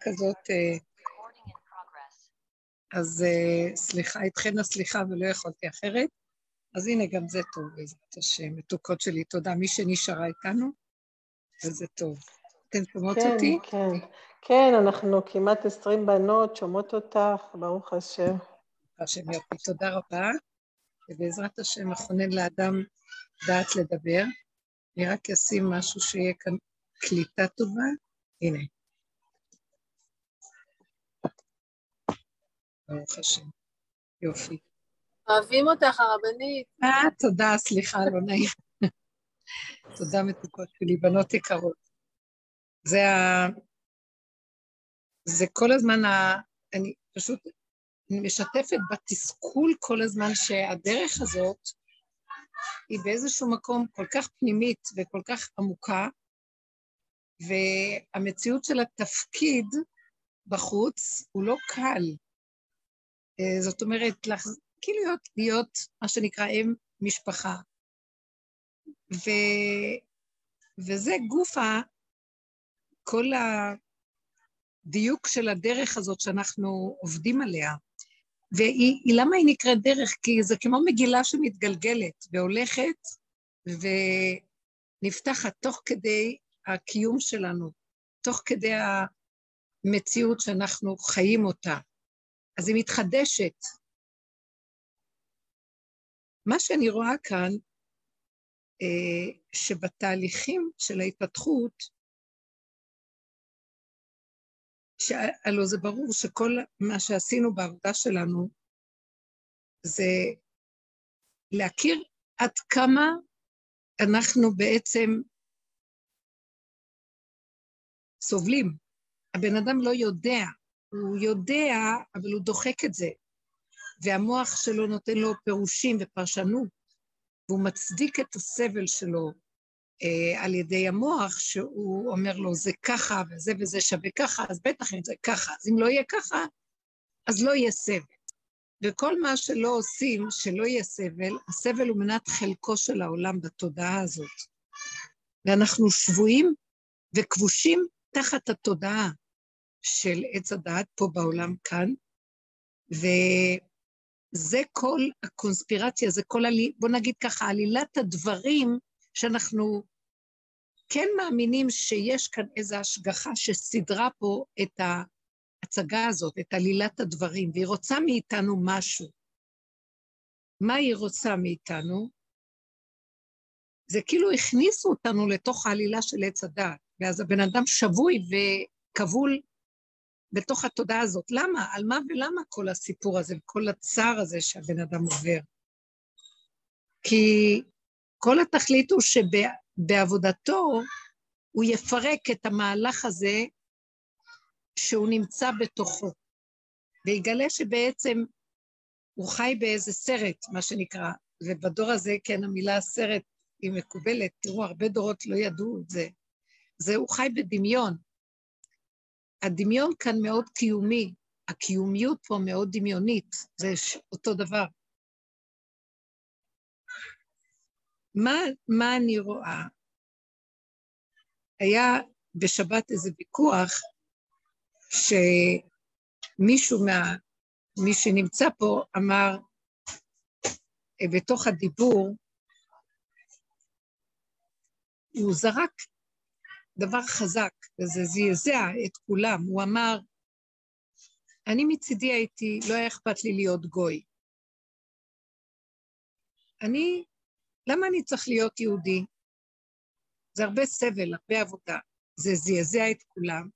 כזאת, אה, אז אה, סליחה, איתכן הסליחה ולא יכולתי אחרת. אז הנה, גם זה טוב, בעזרת השם. מתוקות שלי, תודה. מי שנשארה איתנו, וזה טוב. אתן שומעות כן, אותי? כן, כן, אנחנו כמעט עשרים בנות, שומעות אותך, ברוך השם. השם יופי, תודה רבה. ובעזרת השם מכונן לאדם דעת לדבר. אני רק אשים משהו שיהיה כאן קליטה טובה. הנה. ברוך השם. יופי. אוהבים אותך, הרבנית. אה, תודה, סליחה, לא נעים. תודה מתוקות שלי, בנות יקרות. זה ה... זה כל הזמן ה... אני פשוט משתפת בתסכול כל הזמן שהדרך הזאת היא באיזשהו מקום כל כך פנימית וכל כך עמוקה, והמציאות של התפקיד בחוץ הוא לא קל. אה, זאת אומרת, לח... כאילו להיות, להיות מה שנקרא אם משפחה. ו... וזה גופה, כל הדיוק של הדרך הזאת שאנחנו עובדים עליה. ולמה היא נקראת דרך? כי זה כמו מגילה שמתגלגלת והולכת ונפתחת תוך כדי הקיום שלנו, תוך כדי המציאות שאנחנו חיים אותה. אז היא מתחדשת. מה שאני רואה כאן, אה, שבתהליכים של ההתפתחות, שהלוא זה ברור שכל מה שעשינו בעבודה שלנו זה להכיר עד כמה אנחנו בעצם סובלים. הבן אדם לא יודע, הוא יודע, אבל הוא דוחק את זה, והמוח שלו נותן לו פירושים ופרשנות, והוא מצדיק את הסבל שלו אה, על ידי המוח, שהוא אומר לו, זה ככה וזה וזה שווה ככה, אז בטח אם זה ככה, אז אם לא יהיה ככה, אז לא יהיה סבל. וכל מה שלא עושים, שלא יהיה סבל, הסבל הוא מנת חלקו של העולם בתודעה הזאת. ואנחנו שבויים וכבושים תחת התודעה של עץ הדעת פה בעולם כאן, וזה כל הקונספירציה, זה כל, עלי, בוא נגיד ככה, עלילת הדברים שאנחנו כן מאמינים שיש כאן איזו השגחה שסידרה פה את ההצגה הזאת, את עלילת הדברים, והיא רוצה מאיתנו משהו. מה היא רוצה מאיתנו? זה כאילו הכניסו אותנו לתוך העלילה של עץ הדעת, ואז הבן אדם שבוי וכבול בתוך התודעה הזאת. למה? על מה ולמה כל הסיפור הזה וכל הצער הזה שהבן אדם עובר? כי כל התכלית הוא שבעבודתו הוא יפרק את המהלך הזה שהוא נמצא בתוכו, ויגלה שבעצם הוא חי באיזה סרט, מה שנקרא, ובדור הזה, כן, המילה סרט היא מקובלת, תראו, הרבה דורות לא ידעו את זה. זה, הוא חי בדמיון. הדמיון כאן מאוד קיומי, הקיומיות פה מאוד דמיונית, זה אותו דבר. מה, מה אני רואה? היה בשבת איזה ויכוח שמישהו מה... מי שנמצא פה אמר אה, בתוך הדיבור, הוא זרק דבר חזק, וזה זעזע את כולם. הוא אמר, אני מצידי הייתי, לא היה אכפת לי להיות גוי. אני למה אני צריך להיות יהודי? זה הרבה סבל, הרבה עבודה. זה זעזע את כולם,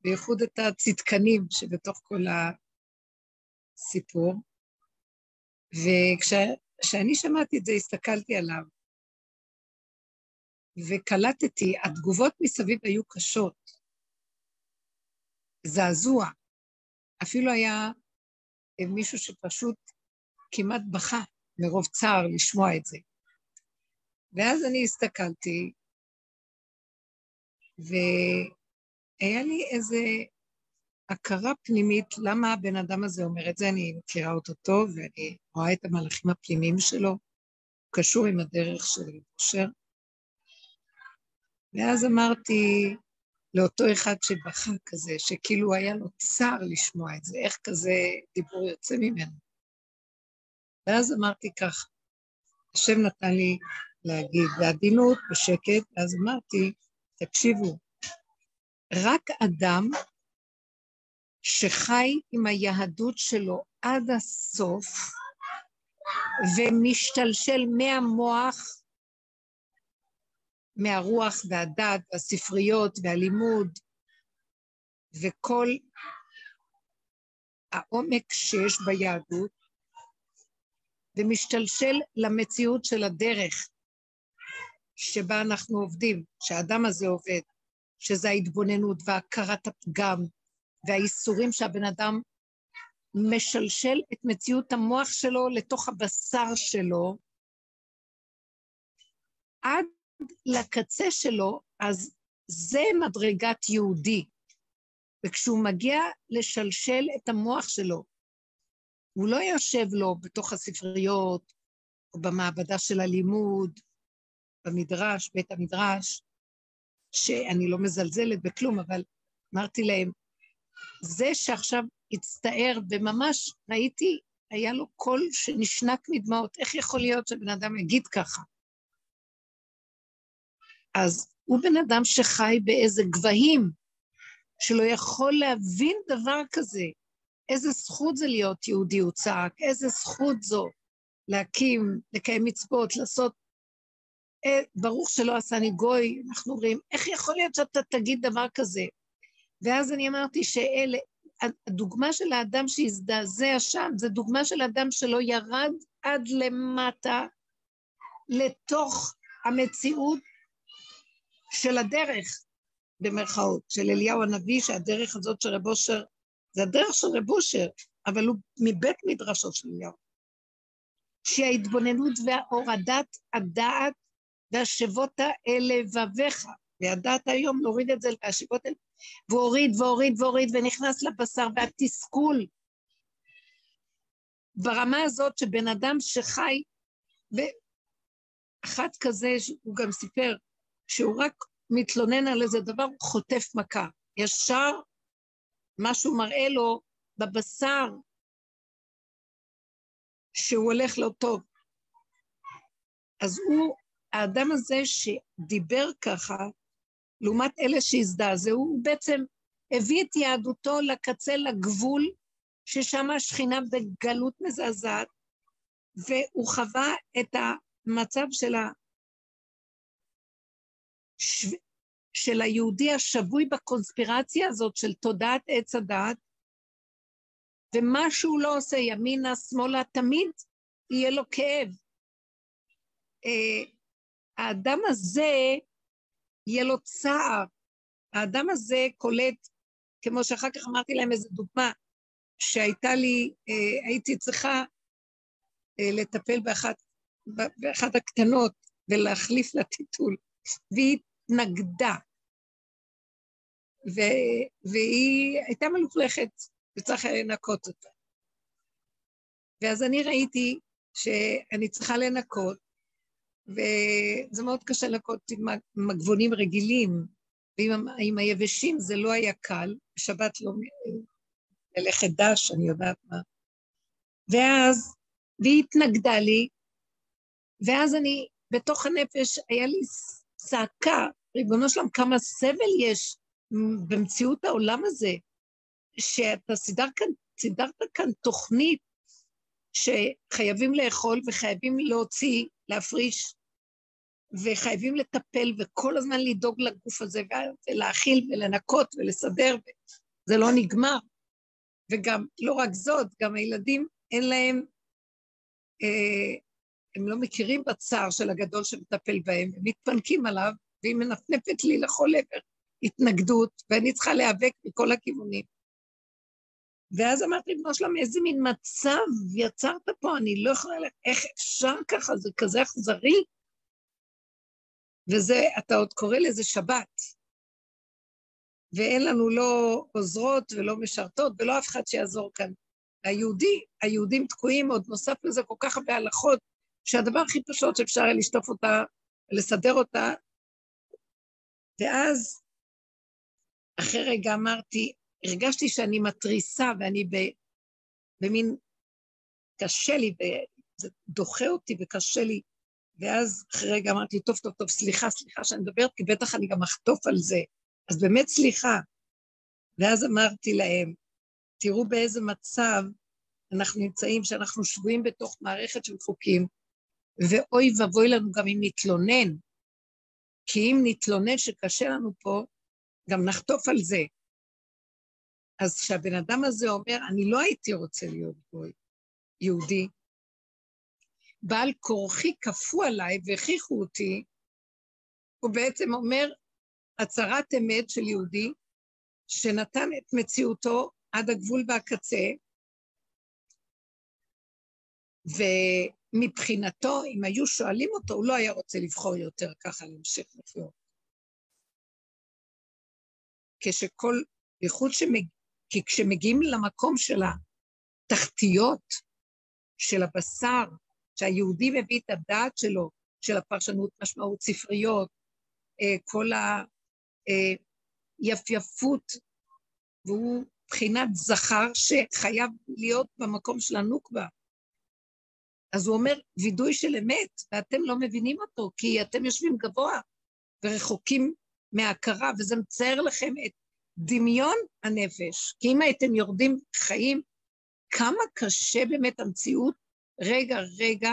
בייחוד את הצדקנים שבתוך כל הסיפור. וכשאני שמעתי את זה, הסתכלתי עליו, וקלטתי, התגובות מסביב היו קשות. זעזוע. אפילו היה מישהו שפשוט כמעט בכה. מרוב צער לשמוע את זה. ואז אני הסתכלתי, והיה לי איזה הכרה פנימית למה הבן אדם הזה אומר את זה, אני מכירה אותו טוב, ואני רואה את המהלכים הפנימיים שלו, קשור עם הדרך של אושר. ואז אמרתי, לאותו אחד שבכה כזה, שכאילו היה לו צער לשמוע את זה, איך כזה דיבור יוצא ממנו. ואז אמרתי כך, השם נתן לי להגיד, בעדינות, בשקט, ואז אמרתי, תקשיבו, רק אדם שחי עם היהדות שלו עד הסוף ומשתלשל מהמוח, מהרוח והדת והספריות והלימוד וכל העומק שיש ביהדות, ומשתלשל למציאות של הדרך שבה אנחנו עובדים, שהאדם הזה עובד, שזה ההתבוננות והכרת הפגם והאיסורים שהבן אדם משלשל את מציאות המוח שלו לתוך הבשר שלו, עד לקצה שלו, אז זה מדרגת יהודי. וכשהוא מגיע לשלשל את המוח שלו, הוא לא יושב לו בתוך הספריות, או במעבדה של הלימוד, במדרש, בית המדרש, שאני לא מזלזלת בכלום, אבל אמרתי להם, זה שעכשיו הצטער, וממש ראיתי, היה לו קול שנשנק מדמעות, איך יכול להיות שבן אדם יגיד ככה? אז הוא בן אדם שחי באיזה גבהים, שלא יכול להבין דבר כזה. איזה זכות זה להיות יהודי, הוא צעק, איזה זכות זו להקים, לקיים מצוות, לעשות... אה, ברוך שלא עשני גוי, אנחנו אומרים, איך יכול להיות שאתה תגיד דבר כזה? ואז אני אמרתי שאלה, הדוגמה של האדם שהזדעזע שם, זה דוגמה של אדם שלא ירד עד למטה, לתוך המציאות של הדרך, במרכאות, של אליהו הנביא, שהדרך הזאת של רב אושר, זה הדרך של רב אושר, אבל הוא מבית מדרשו של אליהו. שההתבוננות וההורדת הדעת והשבות אל לבביך, וידעת היום להוריד את זה והשבות אל... והוא הוריד והוריד והוריד ונכנס לבשר והתסכול. ברמה הזאת שבן אדם שחי, ואחד כזה, הוא גם סיפר, שהוא רק מתלונן על איזה דבר, הוא חוטף מכה. ישר משהו מראה לו בבשר שהוא הולך לא טוב. אז הוא, האדם הזה שדיבר ככה, לעומת אלה שהזדעזעו, הוא בעצם הביא את יהדותו לקצה, לגבול, ששם השכינה בגלות מזעזעת, והוא חווה את המצב של, ה... ש... של היהודי השבוי בקונספירציה הזאת של תודעת עץ הדעת, ומה שהוא לא עושה, ימינה, שמאלה, תמיד יהיה לו כאב. Uh, האדם הזה, יהיה לו צער. האדם הזה קולט, כמו שאחר כך אמרתי להם איזו דוגמה, שהייתה לי, uh, הייתי צריכה uh, לטפל באחת, באחת הקטנות ולהחליף לה טיטול, והיא התנגדה. ו, והיא הייתה מלוכלכת, וצריך לנקות אותה. ואז אני ראיתי שאני צריכה לנקות, וזה מאוד קשה לנקות עם מגבונים רגילים, ועם היבשים זה לא היה קל, בשבת לא ללכת דש, אני יודעת מה. ואז, והיא התנגדה לי, ואז אני, בתוך הנפש, היה לי צעקה, ריבונו שלם, כמה סבל יש במציאות העולם הזה, שאתה סידר כאן, סידרת כאן תוכנית שחייבים לאכול וחייבים להוציא, להפריש, וחייבים לטפל וכל הזמן לדאוג לגוף הזה ולהאכיל ולנקות ולסדר, זה לא נגמר. וגם, לא רק זאת, גם הילדים, אין להם, אה, הם לא מכירים בצער של הגדול שמטפל בהם, הם מתפנקים עליו, והיא מנפנפת לי לכל עבר התנגדות, ואני צריכה להיאבק מכל הכיוונים. ואז אמרתי לבנו שלום, איזה מין מצב יצרת פה, אני לא יכולה, איך אפשר ככה, זה כזה אכזרי. וזה, אתה עוד קורא לזה שבת. ואין לנו לא עוזרות ולא משרתות ולא אף אחד שיעזור כאן. היהודי, היהודים תקועים עוד נוסף לזה כל כך הרבה הלכות, שהדבר הכי פשוט שאפשר היה לשטוף אותה, לסדר אותה, ואז אחרי רגע אמרתי, הרגשתי שאני מתריסה ואני במין, קשה לי, זה דוחה אותי וקשה לי. ואז אחרי רגע אמרתי, טוב, טוב, טוב, סליחה, סליחה שאני מדברת, כי בטח אני גם אחטוף על זה. אז באמת סליחה. ואז אמרתי להם, תראו באיזה מצב אנחנו נמצאים, שאנחנו שבויים בתוך מערכת של חוקים, ואוי ואבוי לנו גם אם נתלונן, כי אם נתלונן שקשה לנו פה, גם נחטוף על זה. אז כשהבן אדם הזה אומר, אני לא הייתי רוצה להיות גוי, יהודי, בעל כורחי כפו עליי והכריחו אותי, הוא בעצם אומר הצהרת אמת של יהודי, שנתן את מציאותו עד הגבול והקצה, ומבחינתו, אם היו שואלים אותו, הוא לא היה רוצה לבחור יותר ככה להמשך לחיות. כשכל, בייחוד שמג... כי כשמגיעים למקום של התחתיות, של הבשר, שהיהודי מביא את הדעת שלו, של הפרשנות, משמעות ספריות, אה, כל היפייפות, אה, והוא מבחינת זכר שחייב להיות במקום של הנוקבה. אז הוא אומר, וידוי של אמת, ואתם לא מבינים אותו, כי אתם יושבים גבוה ורחוקים מהכרה, וזה מצייר לכם את דמיון הנפש. כי אם הייתם יורדים חיים, כמה קשה באמת המציאות, רגע, רגע,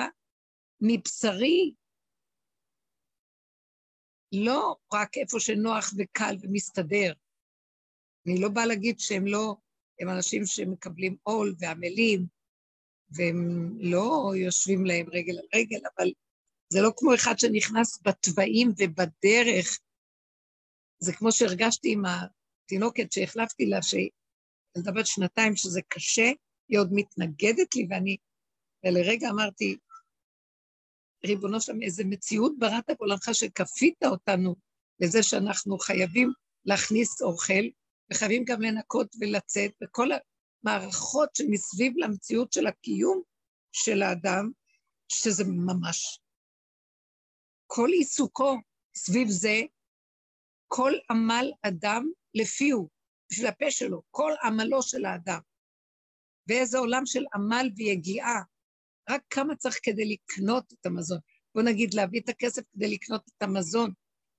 מבשרי, לא רק איפה שנוח וקל ומסתדר. אני לא באה להגיד שהם לא, הם אנשים שמקבלים עול ועמלים, והם לא יושבים להם רגל על רגל, אבל זה לא כמו אחד שנכנס בתוואים ובדרך. זה כמו שהרגשתי עם התינוקת שהחלפתי לה, שהיא ילדה בת שנתיים, שזה קשה, היא עוד מתנגדת לי, ואני, ולרגע אמרתי, ריבונו שם, איזה מציאות בראת בעולמך שכפית אותנו לזה שאנחנו חייבים להכניס אוכל, וחייבים גם לנקות ולצאת, וכל המערכות שמסביב למציאות של הקיום של האדם, שזה ממש... כל עיסוקו סביב זה, כל עמל אדם לפיהו, בשביל הפה שלו, כל עמלו של האדם. ואיזה עולם של עמל ויגיעה. רק כמה צריך כדי לקנות את המזון. בוא נגיד, להביא את הכסף כדי לקנות את המזון,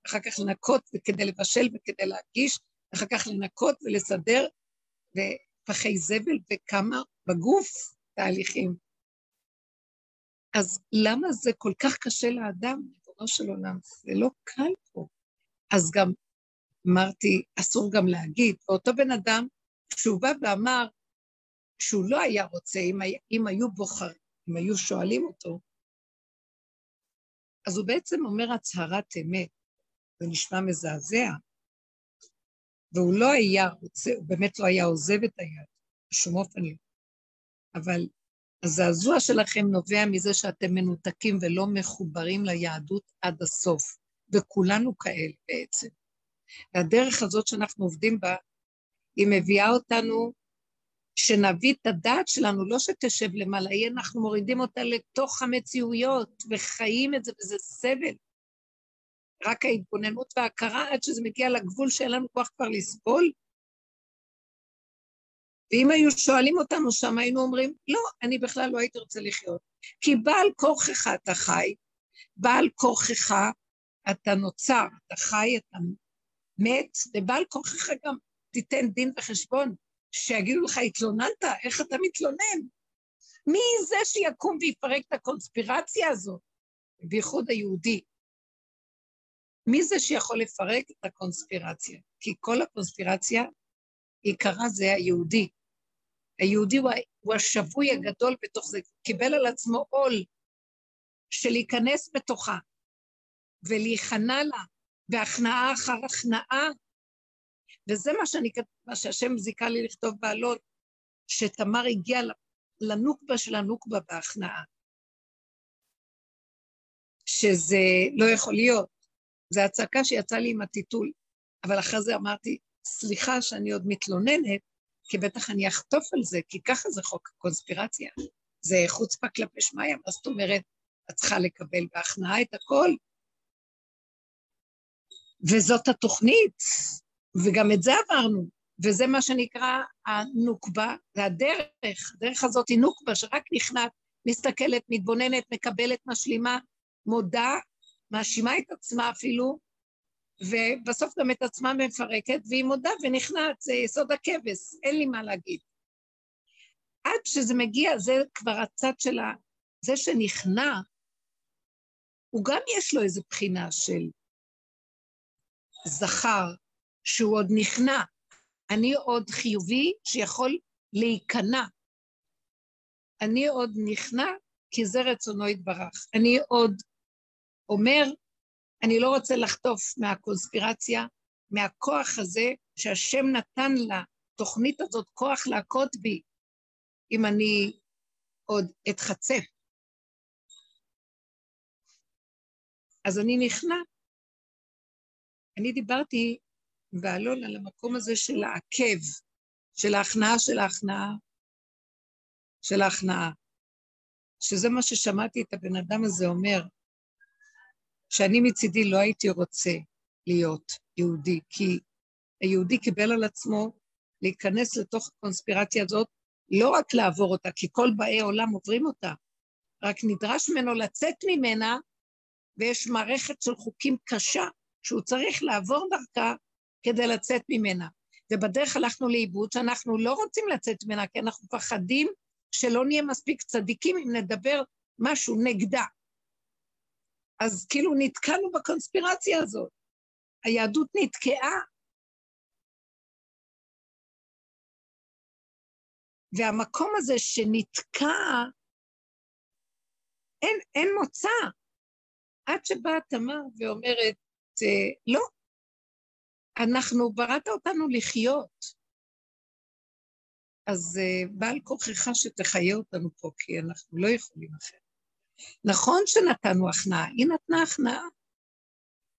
אחר כך לנקות וכדי לבשל וכדי להגיש, אחר כך לנקות ולסדר, ופחי זבל וכמה בגוף תהליכים. אז למה זה כל כך קשה לאדם, ריבונו של עולם? זה לא קל פה. אז גם אמרתי, אסור גם להגיד, ואותו בן אדם, כשהוא בא ואמר שהוא לא היה רוצה, אם, אם היו בוחרים, אם היו שואלים אותו, אז הוא בעצם אומר הצהרת אמת, זה נשמע מזעזע, והוא לא היה רוצה, הוא באמת לא היה עוזב את היד, בשום אופן לא. אבל הזעזוע שלכם נובע מזה שאתם מנותקים ולא מחוברים ליהדות עד הסוף, וכולנו כאלה בעצם. והדרך הזאת שאנחנו עובדים בה, היא מביאה אותנו שנביא את הדעת שלנו, לא שתשב למעלה, אנחנו מורידים אותה לתוך המציאויות וחיים את זה, וזה סבל. רק ההתבוננות וההכרה עד שזה מגיע לגבול שאין לנו כוח כבר לסבול. ואם היו שואלים אותנו שם, היינו אומרים, לא, אני בכלל לא הייתי רוצה לחיות. כי בעל כורכך אתה חי, בעל כורכך אתה נוצר, אתה חי, אתה מת, ובעל כורכך גם תיתן דין וחשבון, שיגידו לך, התלוננת, איך אתה מתלונן? מי זה שיקום ויפרק את הקונספירציה הזאת, בייחוד היהודי? מי זה שיכול לפרק את הקונספירציה? כי כל הקונספירציה, עיקרה זה היהודי. היהודי הוא, הוא השבוי הגדול בתוך זה, קיבל על עצמו עול של להיכנס בתוכה ולהיכנע לה, והכנעה אחר הכנעה. וזה מה, שאני, מה שהשם זיכה לי לכתוב בעלון, שתמר הגיעה לנוקבה של הנוקבה בהכנעה. שזה לא יכול להיות. זו הצעקה שיצאה לי עם הטיטול, אבל אחרי זה אמרתי, סליחה שאני עוד מתלוננת, כי בטח אני אחטוף על זה, כי ככה זה חוק הקונספירציה. זה חוצפה כלפי שמיא, מה זאת אומרת, את צריכה לקבל בהכנעה את הכל. וזאת התוכנית, וגם את זה עברנו, וזה מה שנקרא הנוקבה, זה הדרך, הדרך הזאת היא נוקבה, שרק נכנעת, מסתכלת, מתבוננת, מקבלת, משלימה, מודה, מאשימה את עצמה אפילו, ובסוף גם את עצמה מפרקת, והיא מודה ונכנעת, זה יסוד הכבש, אין לי מה להגיד. עד שזה מגיע, זה כבר הצד של ה... זה שנכנע, הוא גם יש לו איזו בחינה של זכר, שהוא עוד נכנע. אני עוד חיובי שיכול להיכנע. אני עוד נכנע כי זה רצונו יתברך. אני עוד אומר, אני לא רוצה לחטוף מהקונספירציה, מהכוח הזה שהשם נתן לתוכנית הזאת כוח להכות בי, אם אני עוד אתחצף. אז אני נכנע. אני דיברתי באלון על המקום הזה של העקב, של ההכנעה של ההכנעה, של ההכנעה, שזה מה ששמעתי את הבן אדם הזה אומר, שאני מצידי לא הייתי רוצה להיות יהודי, כי היהודי קיבל על עצמו להיכנס לתוך הקונספירציה הזאת, לא רק לעבור אותה, כי כל באי עולם עוברים אותה, רק נדרש ממנו לצאת ממנה, ויש מערכת של חוקים קשה שהוא צריך לעבור דרכה כדי לצאת ממנה. ובדרך הלכנו לאיבוד שאנחנו לא רוצים לצאת ממנה, כי אנחנו מפחדים שלא נהיה מספיק צדיקים אם נדבר משהו נגדה. אז כאילו נתקענו בקונספירציה הזאת. היהדות נתקעה. והמקום הזה שנתקע, אין, אין מוצא. עד שבאה תמר ואומרת, אה, לא, אנחנו, בראת אותנו לחיות. אז uh, בעל כוחך שתחיה אותנו פה, כי אנחנו לא יכולים אחרת. נכון שנתנו הכנעה, היא נתנה הכנעה.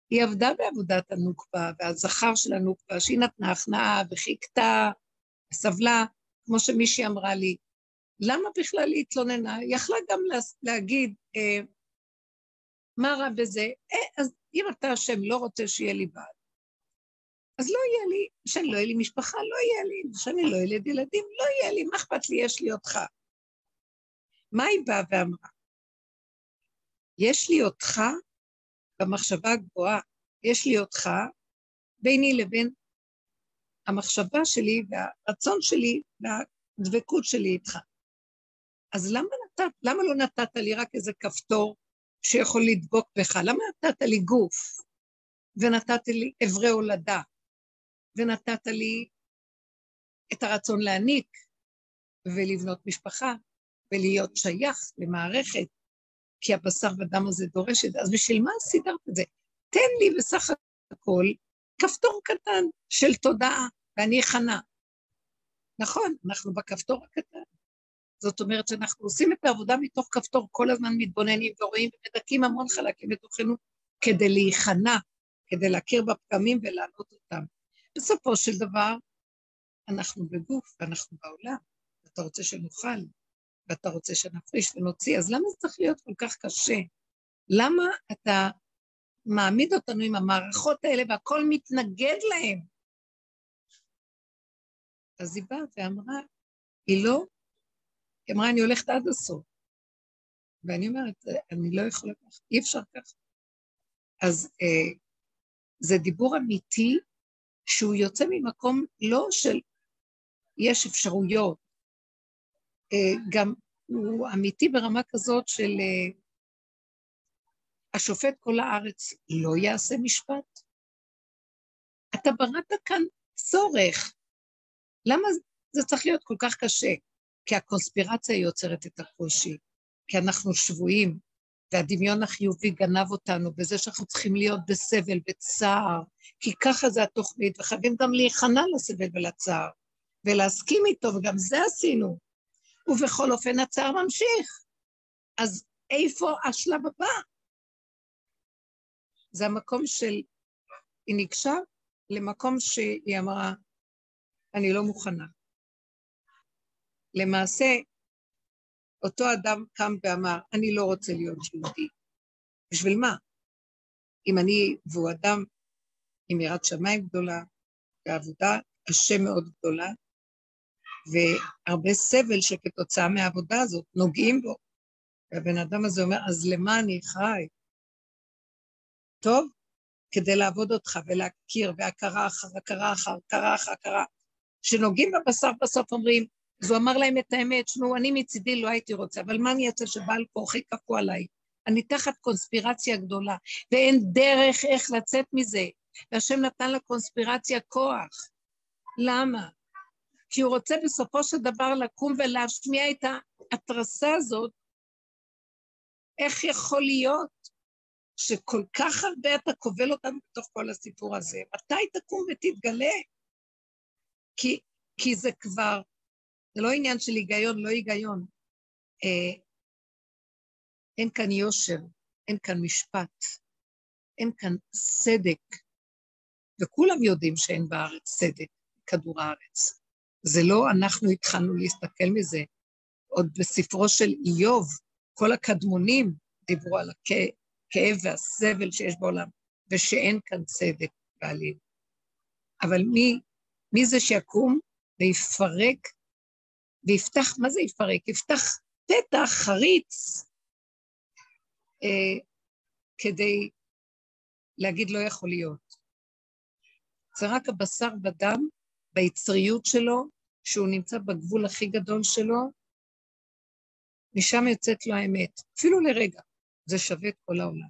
היא עבדה בעבודת הנוקבה, והזכר של הנוקבה, שהיא נתנה הכנעה וחיכתה, סבלה, כמו שמישהי אמרה לי, למה בכלל היא התלוננה? היא יכלה גם להגיד, אה, מה רע בזה? אה, אז אם אתה השם לא רוצה שיהיה לי בעל, אז לא יהיה לי, שאני לא יהיה לי משפחה, לא יהיה לי, שאני לא ילד ילדים, לא יהיה לי, מה אכפת לי, יש לי אותך. מה היא באה ואמרה? יש לי אותך במחשבה הגבוהה, יש לי אותך ביני לבין המחשבה שלי והרצון שלי והדבקות שלי איתך. אז למה נתת, למה לא נתת לי רק איזה כפתור שיכול לדבוק בך? למה נתת לי גוף ונתת לי אברי הולדה ונתת לי את הרצון להעניק ולבנות משפחה ולהיות שייך למערכת, כי הבשר ודם הזה דורש את זה. אז בשביל מה סידרת את זה? תן לי בסך הכל כפתור קטן של תודעה, ואני אכנע. נכון, אנחנו בכפתור הקטן. זאת אומרת שאנחנו עושים את העבודה מתוך כפתור, כל הזמן מתבוננים ורואים ומדכאים המון חלקים בתוכנו כדי להיכנע, כדי להכיר בפגמים ולהעלות אותם. בסופו של דבר, אנחנו בגוף ואנחנו בעולם, ואתה רוצה שנאכל, ואתה רוצה שנפריש ונוציא, אז למה זה צריך להיות כל כך קשה? למה אתה מעמיד אותנו עם המערכות האלה והכל מתנגד להם? אז היא באה ואמרה, היא לא, היא אמרה, אני הולכת עד הסוף. ואני אומרת, אני לא יכולה ככה, אי אפשר ככה. אז אה, זה דיבור אמיתי שהוא יוצא ממקום לא של יש אפשרויות, גם הוא אמיתי ברמה כזאת של אה, השופט כל הארץ לא יעשה משפט? אתה בראת כאן צורך. למה זה צריך להיות כל כך קשה? כי הקונספירציה יוצרת את הקושי, כי אנחנו שבויים, והדמיון החיובי גנב אותנו בזה שאנחנו צריכים להיות בסבל, בצער, כי ככה זה התוכנית, וחייבים גם להיכנע לסבל ולצער, ולהסכים איתו, וגם זה עשינו. ובכל אופן הצער ממשיך. אז איפה השלב הבא? זה המקום של... היא ניגשה למקום שהיא אמרה, אני לא מוכנה. למעשה, אותו אדם קם ואמר, אני לא רוצה להיות יהודי. בשביל מה? אם אני, והוא אדם עם יראת שמיים גדולה, בעבודה קשה מאוד גדולה, והרבה סבל שכתוצאה מהעבודה הזאת נוגעים בו. והבן אדם הזה אומר, אז למה אני חי? טוב, כדי לעבוד אותך ולהכיר, והכרה אחר הכרה אחר הכרה אחר הכרה, שנוגעים בבשר בסוף אומרים, אז הוא אמר להם את האמת, שמעו, אני מצידי לא הייתי רוצה, אבל מה אני אעשה שבעל כורחי כפו עליי? אני תחת קונספירציה גדולה, ואין דרך איך לצאת מזה. והשם נתן לקונספירציה כוח. למה? כי הוא רוצה בסופו של דבר לקום ולהשמיע את ההתרסה הזאת. איך יכול להיות שכל כך הרבה אתה כובל אותנו בתוך כל הסיפור הזה? מתי תקום ותתגלה? כי, כי זה כבר, זה לא עניין של היגיון, לא היגיון. אה, אין כאן יושר, אין כאן משפט, אין כאן צדק, וכולם יודעים שאין בארץ צדק, כדור הארץ. זה לא אנחנו התחלנו להסתכל מזה. עוד בספרו של איוב, כל הקדמונים דיברו על הכאב והסבל שיש בעולם, ושאין כאן צדק בעליל. אבל מי, מי זה שיקום ויפרק, ויפתח, מה זה יפרק? יפתח פתח חריץ אה, כדי להגיד לא יכול להיות. זה רק הבשר ודם ביצריות שלו, שהוא נמצא בגבול הכי גדול שלו, משם יוצאת לו האמת, אפילו לרגע, זה שווה את כל העולם.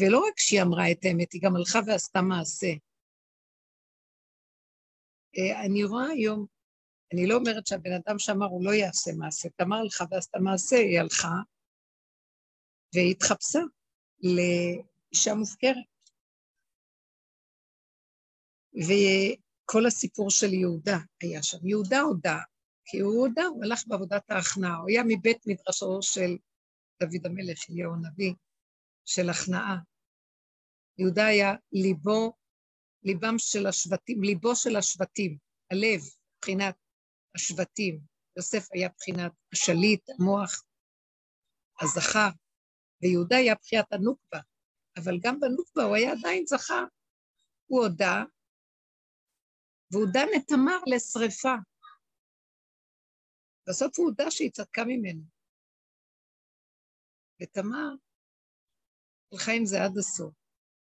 ולא רק שהיא אמרה את האמת, היא גם הלכה ועשתה מעשה. אה, אני רואה היום, אני לא אומרת שהבן אדם שאמר הוא לא יעשה מעשה, תמר הלכה ועשתה מעשה, היא הלכה והיא התחפשה לאישה מופקרת. וכל הסיפור של יהודה היה שם. יהודה הודה, כי הוא הודה, הוא הלך בעבודת ההכנעה, הוא היה מבית מדרשו של דוד המלך, אליהו הנביא, של הכנעה. יהודה היה ליבו, ליבם של השבטים, ליבו של השבטים, הלב, מבחינת השבטים. יוסף היה מבחינת השליט, המוח, הזכר, ויהודה היה בחיית הנוקבה, אבל גם בנוקבה הוא היה עדיין זכר. הוא הודה, והוא דן את תמר לשרפה. בסוף הוא הודה שהיא צדקה ממנו. ותמר הלכה עם זה עד הסוף,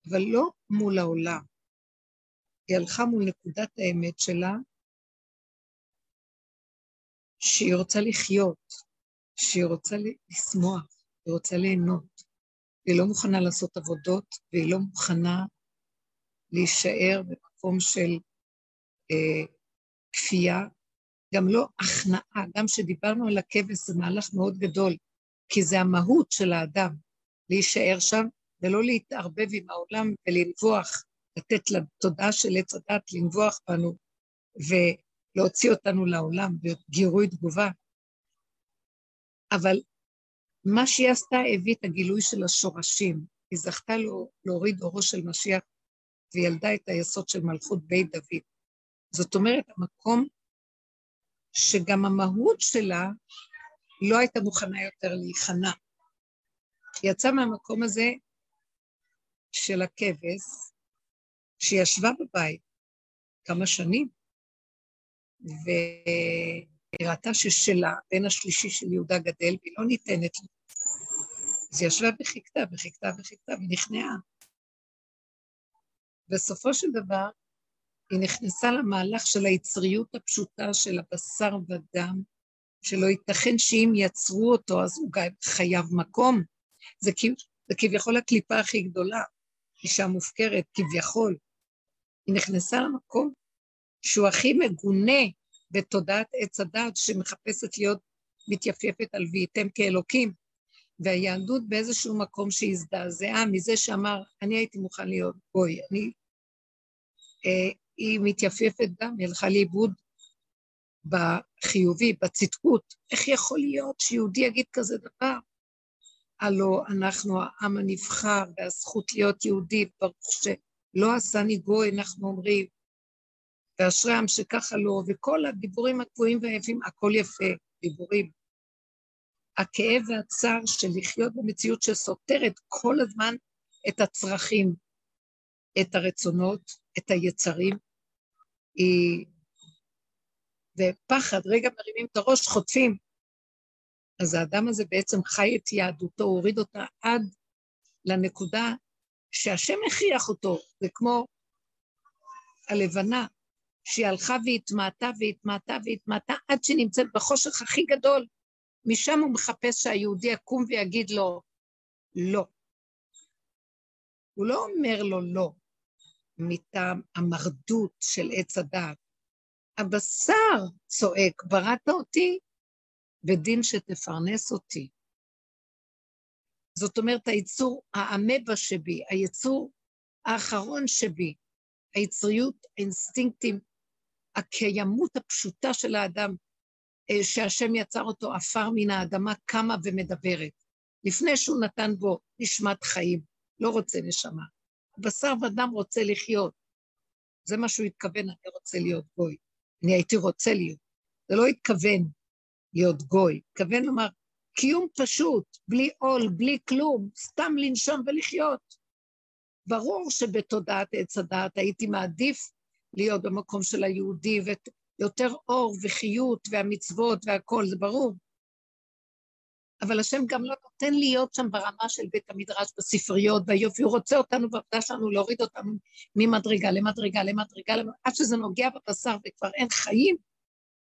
אבל לא מול העולם. היא הלכה מול נקודת האמת שלה, שהיא רוצה לחיות, שהיא רוצה לשמוח, היא רוצה ליהנות. היא לא מוכנה לעשות עבודות, והיא לא מוכנה להישאר במקום של אה, כפייה, גם לא הכנעה, גם כשדיברנו על הכבש זה מהלך מאוד גדול, כי זה המהות של האדם, להישאר שם ולא להתערבב עם העולם ולנבוח, לתת לתודעה של עץ הדת לנבוח בנו ולהוציא אותנו לעולם בגירוי תגובה. אבל מה שהיא עשתה הביא את הגילוי של השורשים. היא זכתה לו, להוריד אורו של משיח וילדה את היסוד של מלכות בית דוד. זאת אומרת, המקום שגם המהות שלה לא הייתה מוכנה יותר להיכנע. היא יצאה מהמקום הזה של הכבש, שישבה בבית כמה שנים, והיא ראתה ששלה, בן השלישי של יהודה גדל, והיא לא ניתנת לה. אז היא ישבה וחיכתה וחיכתה וחיכתה ונכנעה. בסופו של דבר, היא נכנסה למהלך של היצריות הפשוטה של הבשר ודם, שלא ייתכן שאם יצרו אותו אז הוא חייב מקום. זה, זה כביכול הקליפה הכי גדולה, אישה מופקרת, כביכול. היא נכנסה למקום שהוא הכי מגונה בתודעת עץ הדת שמחפשת להיות מתייפייפת על והייתם כאלוקים. והיהדות באיזשהו מקום שהזדעזעה מזה שאמר, אני הייתי מוכן להיות גוי, אני... אה, היא מתייפייפת גם, היא הלכה לאיבוד בחיובי, בצדקות. איך יכול להיות שיהודי יגיד כזה דבר? הלו אנחנו העם הנבחר והזכות להיות יהודי, ברוך שלא עשני גוי, אנחנו אומרים, ואשרי העם שככה לא, וכל הדיבורים הקבועים והיפים, הכל יפה, דיבורים. הכאב והצער של לחיות במציאות שסותרת כל הזמן את הצרכים, את הרצונות, את היצרים, היא... ופחד, רגע מרימים את הראש, חוטפים. אז האדם הזה בעצם חי את יהדותו, הוריד אותה עד לנקודה שהשם הכריח אותו, זה כמו הלבנה, שהיא הלכה והתמעטה והתמעטה והתמעטה עד שהיא נמצאת בחושך הכי גדול. משם הוא מחפש שהיהודי יקום ויגיד לו, לא. הוא לא אומר לו לא, מטעם המרדות של עץ הדעת. הבשר צועק, בראת אותי, ודין שתפרנס אותי. זאת אומרת, היצור האמבה שבי, היצור האחרון שבי, היצריות, האינסטינקטים, הקיימות הפשוטה של האדם, אה, שהשם יצר אותו עפר מן האדמה, קמה ומדברת. לפני שהוא נתן בו נשמת חיים, לא רוצה נשמה. בשר ודם רוצה לחיות. זה מה שהוא התכוון, אני רוצה להיות גוי. אני הייתי רוצה להיות. זה לא התכוון להיות גוי, התכוון לומר, קיום פשוט, בלי עול, בלי כלום, סתם לנשום ולחיות. ברור שבתודעת עץ הדעת הייתי מעדיף להיות במקום של היהודי, ויותר אור וחיות והמצוות והכול, זה ברור. אבל השם גם לא נותן להיות שם ברמה של בית המדרש, בספריות, ביופי, הוא רוצה אותנו בעבודה שלנו, להוריד אותנו ממדרגה למדרגה למדרגה, עד שזה נוגע בבשר וכבר אין חיים,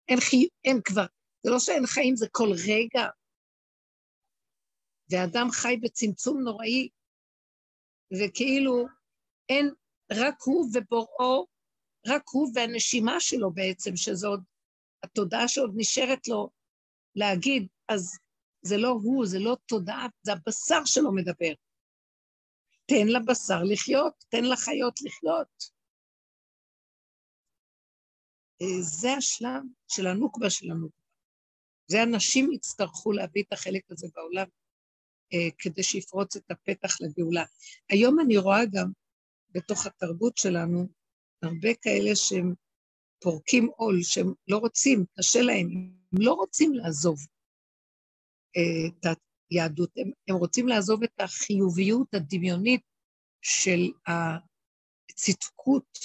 אין, חי... אין כבר, זה לא שאין חיים, זה כל רגע. ואדם חי בצמצום נוראי, וכאילו אין, רק הוא ובוראו, רק הוא והנשימה שלו בעצם, שזו עוד התודעה שעוד נשארת לו להגיד, אז זה לא הוא, זה לא תודעה, זה הבשר שלו מדבר. תן לבשר לחיות, תן לחיות לחיות. אה, זה השלב של הנוקבה של הנוקבה. זה אנשים יצטרכו להביא את החלק הזה בעולם אה, כדי שיפרוץ את הפתח לגאולה. היום אני רואה גם בתוך התרבות שלנו הרבה כאלה שהם פורקים עול, שהם לא רוצים, קשה להם, הם לא רוצים לעזוב את היהדות, הם, הם רוצים לעזוב את החיוביות הדמיונית של הצדקות,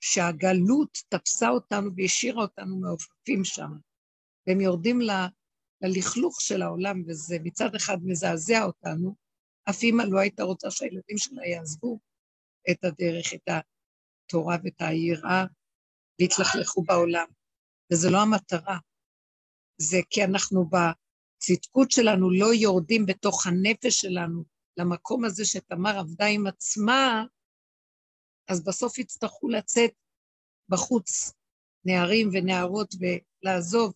שהגלות תפסה אותנו והשאירה אותנו מעופפים שם. והם יורדים ל, ללכלוך של העולם, וזה מצד אחד מזעזע אותנו, אף אימא לא הייתה רוצה שהילדים שלה יעזבו את הדרך, את התורה ואת היראה, והתלכלכו בעולם. וזו לא המטרה. זה כי אנחנו בצדקות שלנו לא יורדים בתוך הנפש שלנו למקום הזה שתמר עבדה עם עצמה, אז בסוף יצטרכו לצאת בחוץ, נערים ונערות, ולעזוב.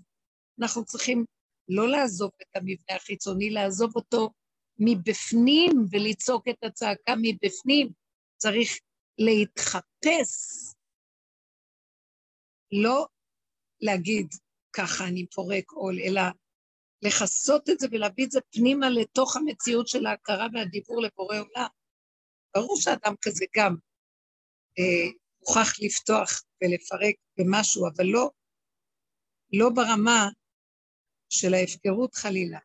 אנחנו צריכים לא לעזוב את המבנה החיצוני, לעזוב אותו מבפנים ולצעוק את הצעקה מבפנים. צריך להתחפש, לא להגיד ככה אני פורק עול, אלא לכסות את זה ולהביא את זה פנימה לתוך המציאות של ההכרה והדיבור לבורא עולם. ברור שאדם כזה גם אה, מוכרח לפתוח ולפרק במשהו, אבל לא, לא ברמה של ההפקרות חלילה.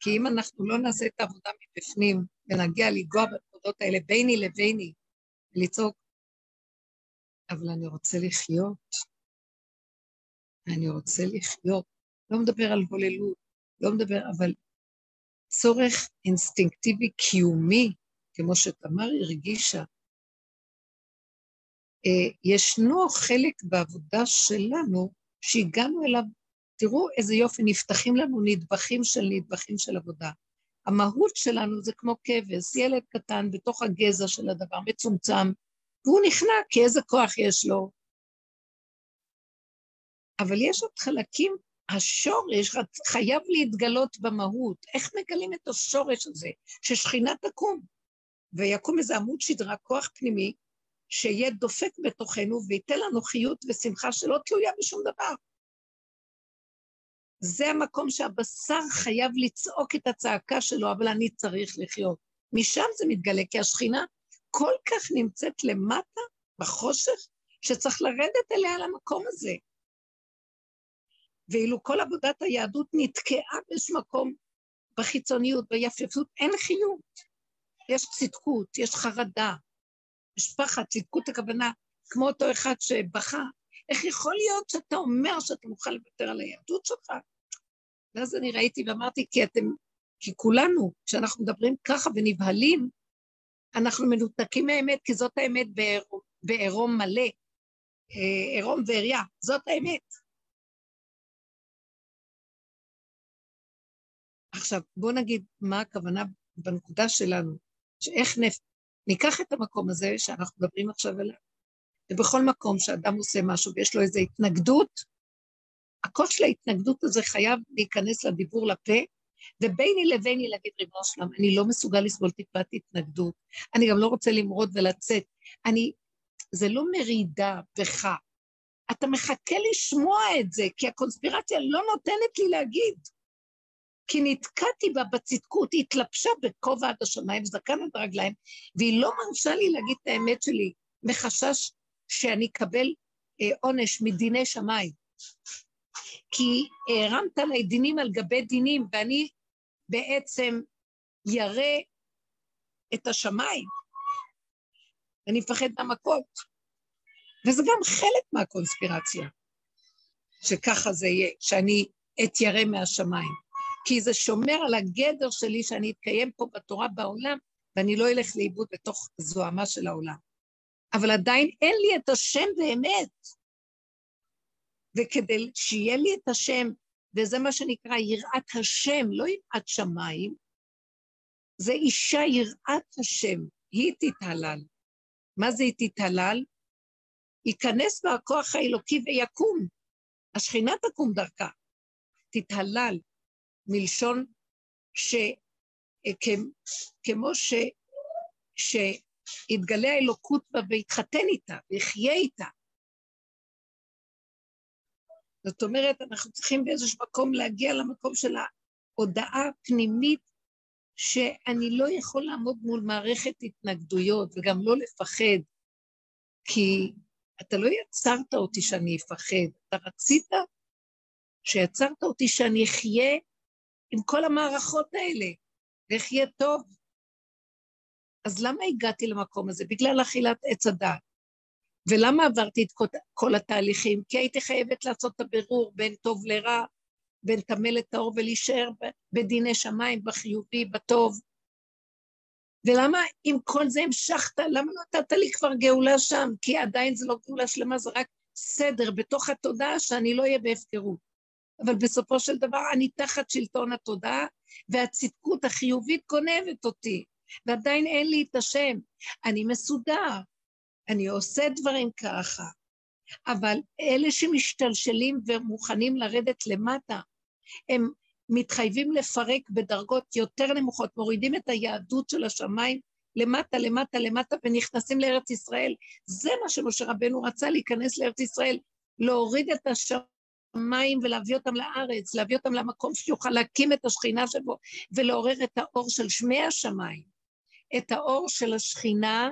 כי אם אנחנו לא נעשה את העבודה מבפנים ונגיע לנגוע בנקודות האלה ביני לביני, לצעוק, אבל אני רוצה לחיות, אני רוצה לחיות. לא מדבר על הוללות, לא מדבר, אבל צורך אינסטינקטיבי קיומי, כמו שתמר הרגישה. אה, ישנו חלק בעבודה שלנו שהגענו אליו תראו איזה יופי, נפתחים לנו נדבכים של נדבכים של עבודה. המהות שלנו זה כמו כבש, ילד קטן בתוך הגזע של הדבר, מצומצם, והוא נכנע, כי איזה כוח יש לו. אבל יש עוד חלקים, השורש חייב להתגלות במהות. איך מגלים את השורש הזה? ששכינה תקום, ויקום איזה עמוד שדרה, כוח פנימי, שיהיה דופק בתוכנו וייתן לנו חיות ושמחה שלא תלויה בשום דבר. זה המקום שהבשר חייב לצעוק את הצעקה שלו, אבל אני צריך לחיות. משם זה מתגלה, כי השכינה כל כך נמצאת למטה, בחושך, שצריך לרדת אליה למקום הזה. ואילו כל עבודת היהדות נתקעה באיזשהו מקום בחיצוניות, ביפיפות, אין חיות. יש צדקות, יש חרדה, משפחת, צדקות הכוונה, כמו אותו אחד שבכה, איך יכול להיות שאתה אומר שאתה מוכן לוותר על היהדות שלך? ואז אני ראיתי ואמרתי, כי אתם, כי כולנו, כשאנחנו מדברים ככה ונבהלים, אנחנו מנותקים מהאמת, כי זאת האמת בעירום מלא, אה, עירום ועריה, זאת האמת. עכשיו, בואו נגיד מה הכוונה בנקודה שלנו, שאיך נפ... ניקח את המקום הזה שאנחנו מדברים עכשיו עליו, ובכל מקום שאדם עושה משהו ויש לו איזו התנגדות, הקול של ההתנגדות הזה חייב להיכנס לדיבור לפה, וביני לביני להגיד, ריבונו שלם, אני לא מסוגל לסבול טיפת התנגדות, אני גם לא רוצה למרוד ולצאת, אני, זה לא מרידה בך, אתה מחכה לשמוע את זה, כי הקונספירציה לא נותנת לי להגיד. כי נתקעתי בה בצדקות, היא התלבשה בכובע עד השמיים, זקן עד הרגליים, והיא לא מרשה לי להגיד את האמת שלי, מחשש שאני אקבל אה, עונש מדיני שמיים. כי הרמת עליי דינים על גבי דינים, ואני בעצם ירא את השמיים. אני מפחד מהמכות. וזה גם חלק מהקונספירציה, שככה זה יהיה, שאני אתיירא מהשמיים. כי זה שומר על הגדר שלי שאני אתקיים פה בתורה בעולם, ואני לא אלך לאיבוד בתוך זוהמה של העולם. אבל עדיין אין לי את השם באמת. וכדי שיהיה לי את השם, וזה מה שנקרא יראת השם, לא יראת שמיים, זה אישה יראת השם, היא תתהלל. מה זה היא תתהלל? ייכנס בה הכוח האלוקי ויקום. השכינה תקום דרכה. תתהלל, מלשון שכמו ש... שיתגלה האלוקות בה ויתחתן איתה ויחיה איתה. זאת אומרת, אנחנו צריכים באיזשהו מקום להגיע למקום של ההודעה הפנימית שאני לא יכול לעמוד מול מערכת התנגדויות וגם לא לפחד, כי אתה לא יצרת אותי שאני אפחד, אתה רצית שיצרת אותי שאני אחיה עם כל המערכות האלה, ואחיה טוב. אז למה הגעתי למקום הזה? בגלל אכילת עץ הדת. ולמה עברתי את כל התהליכים? כי הייתי חייבת לעשות את הבירור בין טוב לרע, בין טמא לטהור ולהישאר בדיני שמיים, בחיובי, בטוב. ולמה עם כל זה המשכת? למה לא נתת לי כבר גאולה שם? כי עדיין זה לא גאולה שלמה, זה רק סדר בתוך התודעה שאני לא אהיה בהפקרות. אבל בסופו של דבר אני תחת שלטון התודעה, והצדקות החיובית גונבת אותי, ועדיין אין לי את השם. אני מסודר, אני עושה דברים ככה, אבל אלה שמשתלשלים ומוכנים לרדת למטה, הם מתחייבים לפרק בדרגות יותר נמוכות, מורידים את היהדות של השמיים למטה, למטה, למטה, ונכנסים לארץ ישראל. זה מה שמשה רבנו רצה, להיכנס לארץ ישראל, להוריד את השמיים ולהביא אותם לארץ, להביא אותם למקום שיוכל להקים את השכינה שבו, ולעורר את האור של שמי השמיים, את האור של השכינה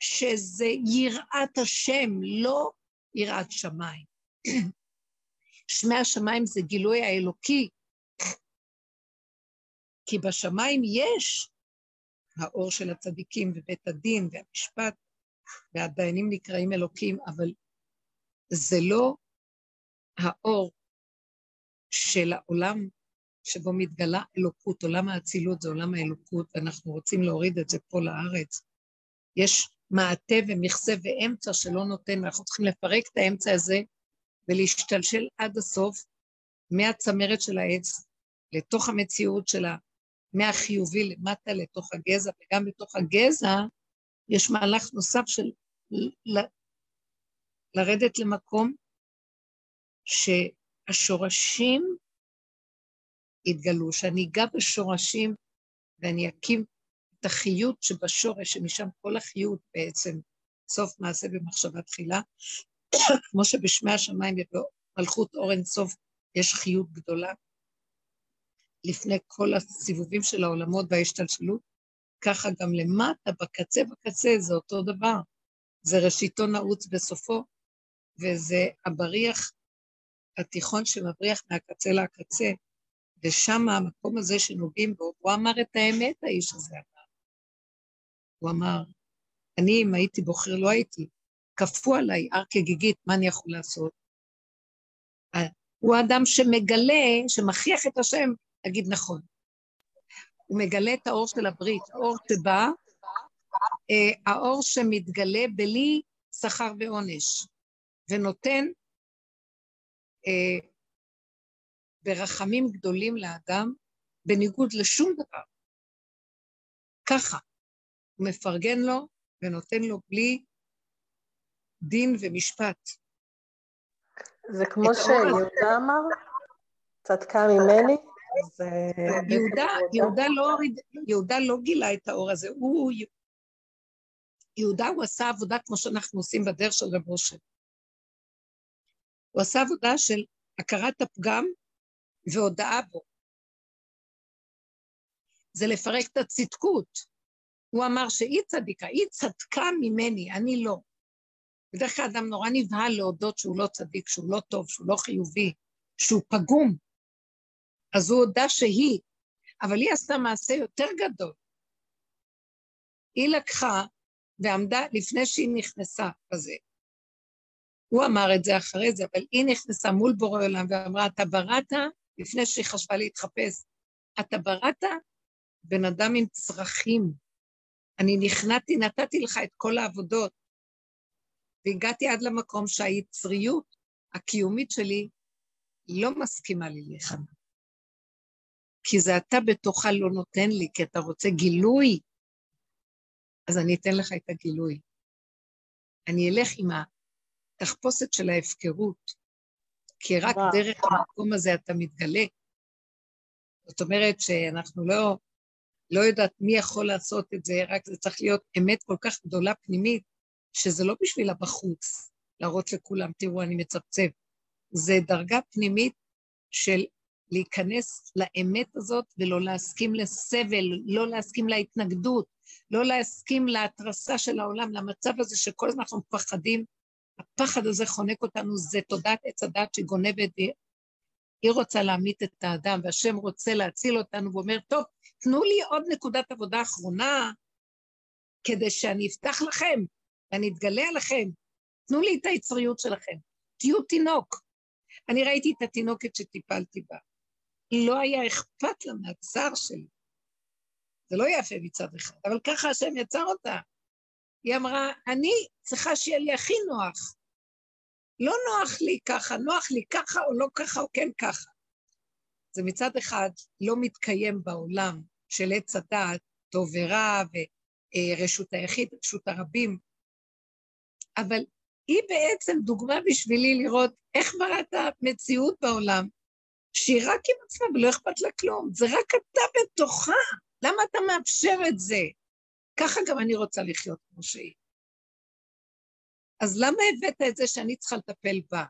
שזה יראת השם, לא יראת שמיים. שמי השמיים זה גילוי האלוקי, כי בשמיים יש האור של הצדיקים ובית הדין והמשפט, והדיינים נקראים אלוקים, אבל זה לא האור של העולם שבו מתגלה אלוקות, עולם האצילות זה עולם האלוקות, ואנחנו רוצים להוריד את זה פה לארץ. יש מעטה ומכסה ואמצע שלא נותן, ואנחנו צריכים לפרק את האמצע הזה ולהשתלשל עד הסוף מהצמרת של העץ לתוך המציאות שלה, מהחיובי למטה לתוך הגזע, וגם בתוך הגזע יש מהלך נוסף של ל... לרדת למקום שהשורשים יתגלו, שאני אגע בשורשים ואני אקים את החיות שבשורש, שמשם כל החיות בעצם, סוף מעשה במחשבה תחילה, כמו שבשמי השמיים ובמלכות אור אין סוף יש חיות גדולה, לפני כל הסיבובים של העולמות וההשתלשלות, ככה גם למטה, בקצה בקצה, זה אותו דבר. זה ראשיתו נעוץ בסופו, וזה הבריח התיכון שמבריח מהקצה לקצה, ושם המקום הזה שנוגעים בו, הוא אמר את האמת, האיש הזה אמר. הוא אמר, אני, אם הייתי בוחר, לא הייתי. כפו עליי הר כגיגית, מה אני יכול לעשות? אה, הוא האדם שמגלה, שמכריח את השם, להגיד נכון. הוא מגלה את האור של הברית, האור שבא, אה, האור שמתגלה בלי שכר ועונש, ונותן אה, ברחמים גדולים לאדם, בניגוד לשום דבר. ככה, הוא מפרגן לו ונותן לו בלי דין ומשפט. זה כמו שיהודה אמר, צדקה ממני, אז... יהודה, יהודה, לא, יהודה לא גילה את האור הזה, הוא... יהודה הוא עשה עבודה כמו שאנחנו עושים בדרך של רב משה. הוא עשה עבודה של הכרת הפגם והודאה בו. זה לפרק את הצדקות. הוא אמר שהיא צדיקה, היא צדקה ממני, אני לא. בדרך כלל אדם נורא נבהל להודות שהוא לא צדיק, שהוא לא טוב, שהוא לא חיובי, שהוא פגום. אז הוא הודה שהיא, אבל היא עשתה מעשה יותר גדול. היא לקחה ועמדה לפני שהיא נכנסה בזה. הוא אמר את זה אחרי זה, אבל היא נכנסה מול בורא עולם ואמרה, אתה בראת, לפני שהיא חשבה להתחפש, אתה בראת בן אדם עם צרכים. אני נכנעתי, נתתי לך את כל העבודות, והגעתי עד למקום שהיצריות הקיומית שלי לא מסכימה לי להיכנע. כי זה אתה בתוכה לא נותן לי, כי אתה רוצה גילוי, אז אני אתן לך את הגילוי. אני אלך עם התחפושת של ההפקרות, כי רק וואו. דרך המקום הזה אתה מתגלה. זאת אומרת שאנחנו לא, לא יודעת מי יכול לעשות את זה, רק זה צריך להיות אמת כל כך גדולה פנימית, שזה לא בשביל הבחוץ, להראות לכולם, תראו, אני מצפצף. זה דרגה פנימית של להיכנס לאמת הזאת ולא להסכים לסבל, לא להסכים להתנגדות, לא להסכים להתרסה של העולם, למצב הזה שכל הזמן אנחנו מפחדים. הפחד הזה חונק אותנו, זה תודעת עץ הדת שגונבת, היא רוצה להמית את האדם, והשם רוצה להציל אותנו, ואומר, טוב, תנו לי עוד נקודת עבודה אחרונה, כדי שאני אפתח לכם, ואני אתגלה עליכם. תנו לי את היצריות שלכם. תהיו תינוק. אני ראיתי את התינוקת שטיפלתי בה. לא היה אכפת לה מהצער שלי. זה לא יפה מצד אחד, אבל ככה השם יצר אותה. היא אמרה, אני צריכה שיהיה לי הכי נוח. לא נוח לי ככה, נוח לי ככה או לא ככה או כן ככה. זה מצד אחד לא מתקיים בעולם של עץ הדעת, טוב ורע ורשות היחיד, רשות הרבים, אבל היא בעצם דוגמה בשבילי לראות איך בראת מציאות בעולם, שהיא רק עם עצמה ולא אכפת לה כלום, זה רק אתה בתוכה, למה אתה מאפשר את זה? ככה גם אני רוצה לחיות כמו שהיא. אז למה הבאת את זה שאני צריכה לטפל בה?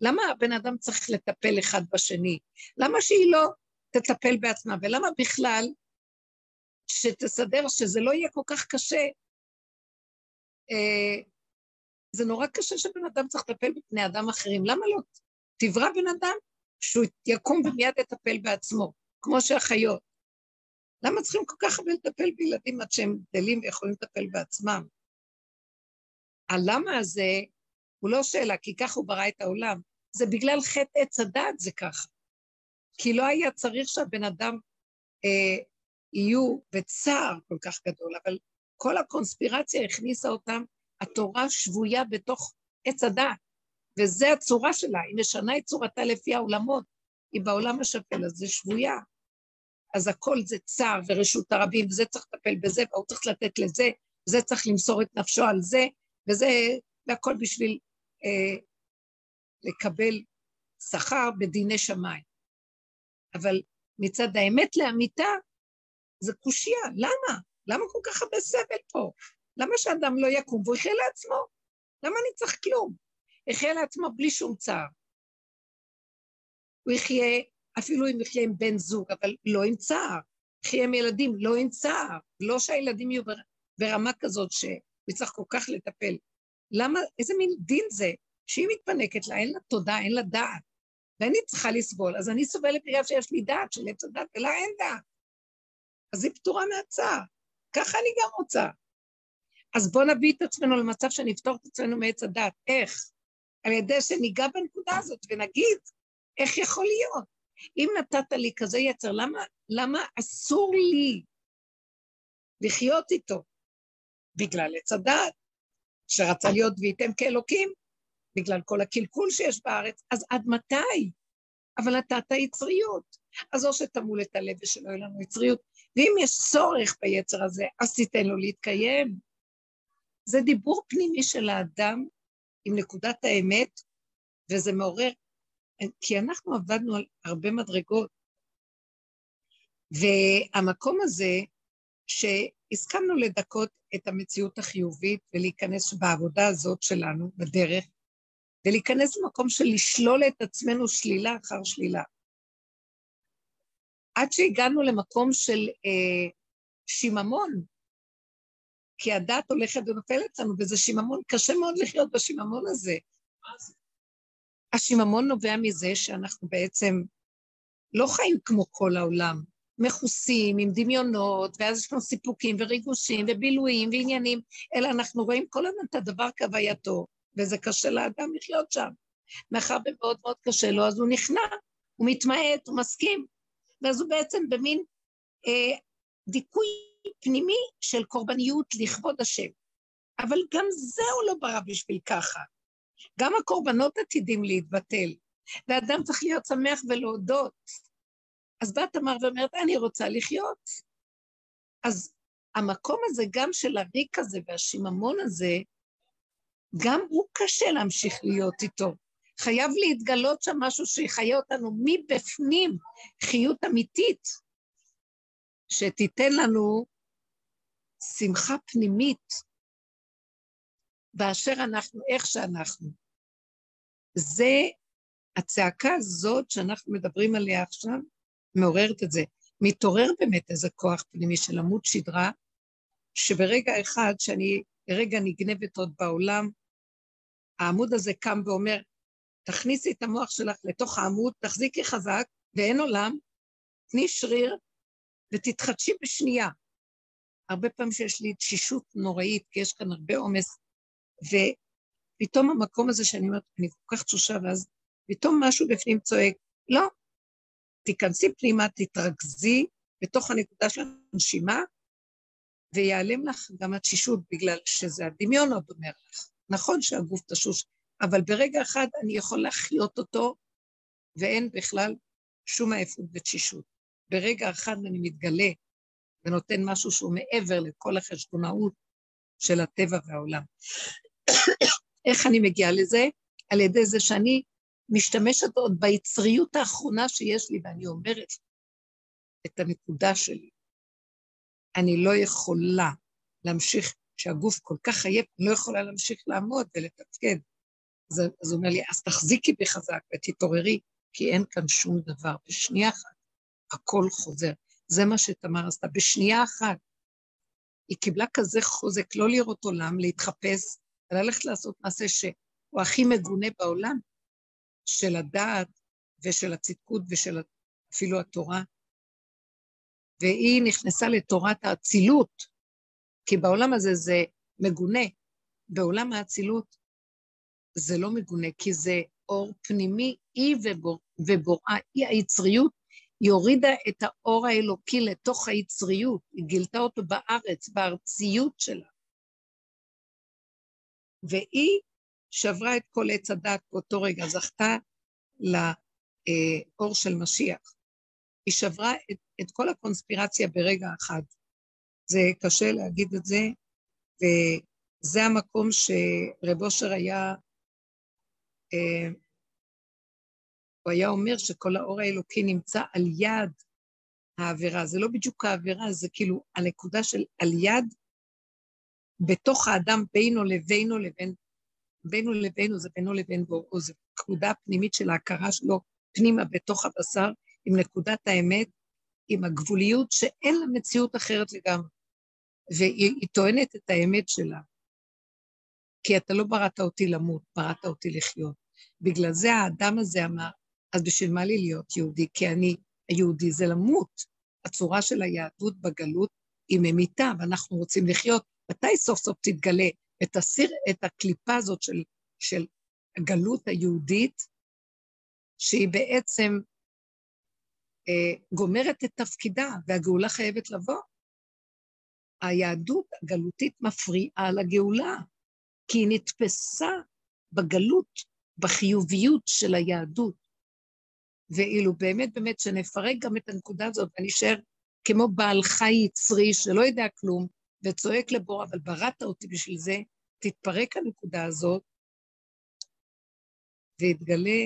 למה הבן אדם צריך לטפל אחד בשני? למה שהיא לא תטפל בעצמה? ולמה בכלל שתסדר שזה לא יהיה כל כך קשה? אה, זה נורא קשה שבן אדם צריך לטפל בבני אדם אחרים. למה לא תברא בן אדם שהוא יקום ומיד יטפל בעצמו, כמו שהחיות? למה צריכים כל כך הרבה לטפל בילדים עד שהם גדלים ויכולים לטפל בעצמם? הלמה הזה הוא לא שאלה, כי ככה הוא ברא את העולם. זה בגלל חטא עץ הדעת זה ככה. כי לא היה צריך שהבן אדם אה, יהיו בצער כל כך גדול, אבל כל הקונספירציה הכניסה אותם, התורה שבויה בתוך עץ הדעת, וזו הצורה שלה, היא משנה את צורתה לפי העולמות, היא בעולם השפל, אז זה שבויה. אז הכל זה צער ורשות הרבים, וזה צריך לטפל בזה, והוא צריך לתת לזה, וזה צריך למסור את נפשו על זה, וזה, והכל בשביל אה, לקבל שכר בדיני שמיים. אבל מצד האמת לאמיתה, זה קושייה. למה? למה כל כך הרבה סבל פה? למה שאדם לא יקום והוא יחיה לעצמו? למה אני צריך כלום? יחיה לעצמו בלי שום צער. הוא יחיה, אפילו אם יחיה עם בן זוג, אבל לא עם צער. יחיה עם ילדים, לא עם צער. לא שהילדים יהיו ברמה כזאת שהוא צריך כל כך לטפל. למה, איזה מין דין זה שהיא מתפנקת לה, אין לה תודה, אין לה דעת. ואני צריכה לסבול, אז אני סובלת בגלל שיש לי דעת של עץ הדת, ולה אין דעת. אז היא פטורה מהצער. ככה אני גם רוצה. אז בואו נביא את עצמנו למצב שנפתור את עצמנו מעץ הדת. איך? על ידי שניגע בנקודה הזאת ונגיד, איך יכול להיות? אם נתת לי כזה יצר, למה, למה אסור לי לחיות איתו? בגלל עץ הדת, שרצה להיות וייתם כאלוקים, בגלל כל הקלקול שיש בארץ, אז עד מתי? אבל נתת יצריות. אז או שתמול את הלב ושלא יהיה לנו יצריות, ואם יש צורך ביצר הזה, אז תיתן לו להתקיים. זה דיבור פנימי של האדם עם נקודת האמת, וזה מעורר, כי אנחנו עבדנו על הרבה מדרגות, והמקום הזה, שהסכמנו לדכות את המציאות החיובית ולהיכנס בעבודה הזאת שלנו, בדרך, ולהיכנס למקום של לשלול את עצמנו שלילה אחר שלילה. עד שהגענו למקום של אה, שיממון, כי הדת הולכת ונופלת לנו, וזה שיממון, קשה מאוד לחיות בשיממון הזה. השיממון נובע מזה שאנחנו בעצם לא חיים כמו כל העולם, מכוסים, עם דמיונות, ואז יש לנו סיפוקים וריגושים ובילויים ועניינים, אלא אנחנו רואים כל הזמן את הדבר כהווייתו, וזה קשה לאדם לחיות שם. מאחר ומאוד מאוד קשה לו, אז הוא נכנע, הוא מתמעט, הוא מסכים, ואז הוא בעצם במין אה, דיכוי פנימי של קורבניות לכבוד השם. אבל גם זה הוא לא ברא בשביל ככה. גם הקורבנות עתידים להתבטל, ואדם צריך להיות שמח ולהודות. אז באה תמר ואומרת, אני רוצה לחיות. אז המקום הזה, גם של הריק הזה והשיממון הזה, גם הוא קשה להמשיך להיות איתו. חייב להתגלות שם משהו שיחיה אותנו מבפנים, חיות אמיתית, שתיתן לנו שמחה פנימית באשר אנחנו, איך שאנחנו. זה, הצעקה הזאת שאנחנו מדברים עליה עכשיו, מעוררת את זה. מתעורר באמת איזה כוח פנימי של עמוד שדרה, שברגע אחד שאני רגע נגנבת עוד בעולם, העמוד הזה קם ואומר, תכניסי את המוח שלך לתוך העמוד, תחזיקי חזק, ואין עולם, תני שריר ותתחדשי בשנייה. הרבה פעמים שיש לי תשישות נוראית, כי יש כאן הרבה עומס, ופתאום המקום הזה שאני אומרת, אני כל כך תשושה, ואז פתאום משהו בפנים צועק, לא, תיכנסי פנימה, תתרכזי בתוך הנקודה של הנשימה, ויעלם לך גם התשישות, בגלל שזה הדמיון עוד אומר לך. נכון שהגוף תשוש, אבל ברגע אחד אני יכול להחיות אותו, ואין בכלל שום עייפות ותשישות. ברגע אחד אני מתגלה ונותן משהו שהוא מעבר לכל החשבונאות של הטבע והעולם. איך אני מגיעה לזה? על ידי זה שאני משתמשת עוד ביצריות האחרונה שיש לי, ואני אומרת את הנקודה שלי. אני לא יכולה להמשיך, כשהגוף כל כך עייף, אני לא יכולה להמשיך לעמוד ולתפקד. אז, אז הוא אומר לי, אז תחזיקי בי חזק ותתעוררי, כי אין כאן שום דבר. בשנייה אחת הכל חוזר. זה מה שתמר עשתה. בשנייה אחת היא קיבלה כזה חוזק לא לראות עולם, להתחפש, וללכת לעשות מעשה שהוא הכי מגונה בעולם, של הדעת ושל הצדקות ושל אפילו התורה. והיא נכנסה לתורת האצילות, כי בעולם הזה זה מגונה. בעולם האצילות זה לא מגונה, כי זה אור פנימי, היא ובור, ובוראה, היא היצריות היא הורידה את האור האלוקי לתוך היצריות, היא גילתה אותו בארץ, בארציות שלה. והיא שברה את כל עץ הדת באותו רגע, זכתה לאור של משיח. היא שברה את, את כל הקונספירציה ברגע אחד. זה קשה להגיד את זה, וזה המקום שרב אושר היה אה, הוא היה אומר שכל האור האלוקי נמצא על יד העבירה. זה לא בדיוק העבירה, זה כאילו הנקודה של על יד בתוך האדם בינו לבינו לבין, בינו לבינו זה בינו לבין בוראו, זו נקודה פנימית של ההכרה שלו פנימה בתוך הבשר, עם נקודת האמת, עם הגבוליות שאין לה מציאות אחרת לגמרי. והיא טוענת את האמת שלה. כי אתה לא בראת אותי למות, בראת אותי לחיות. בגלל זה האדם הזה אמר, אז בשביל מה לי להיות יהודי? כי אני, היהודי זה למות. הצורה של היהדות בגלות היא ממיתה, ואנחנו רוצים לחיות, מתי סוף סוף תתגלה ותסיר את הקליפה הזאת של, של הגלות היהודית, שהיא בעצם אה, גומרת את תפקידה, והגאולה חייבת לבוא. היהדות הגלותית מפריעה לגאולה, כי היא נתפסה בגלות, בחיוביות של היהדות. ואילו באמת באמת שנפרק גם את הנקודה הזאת ונשאר כמו בעל חי יצרי שלא יודע כלום וצועק לבור, אבל בראת אותי בשביל זה, תתפרק הנקודה הזאת ויתגלה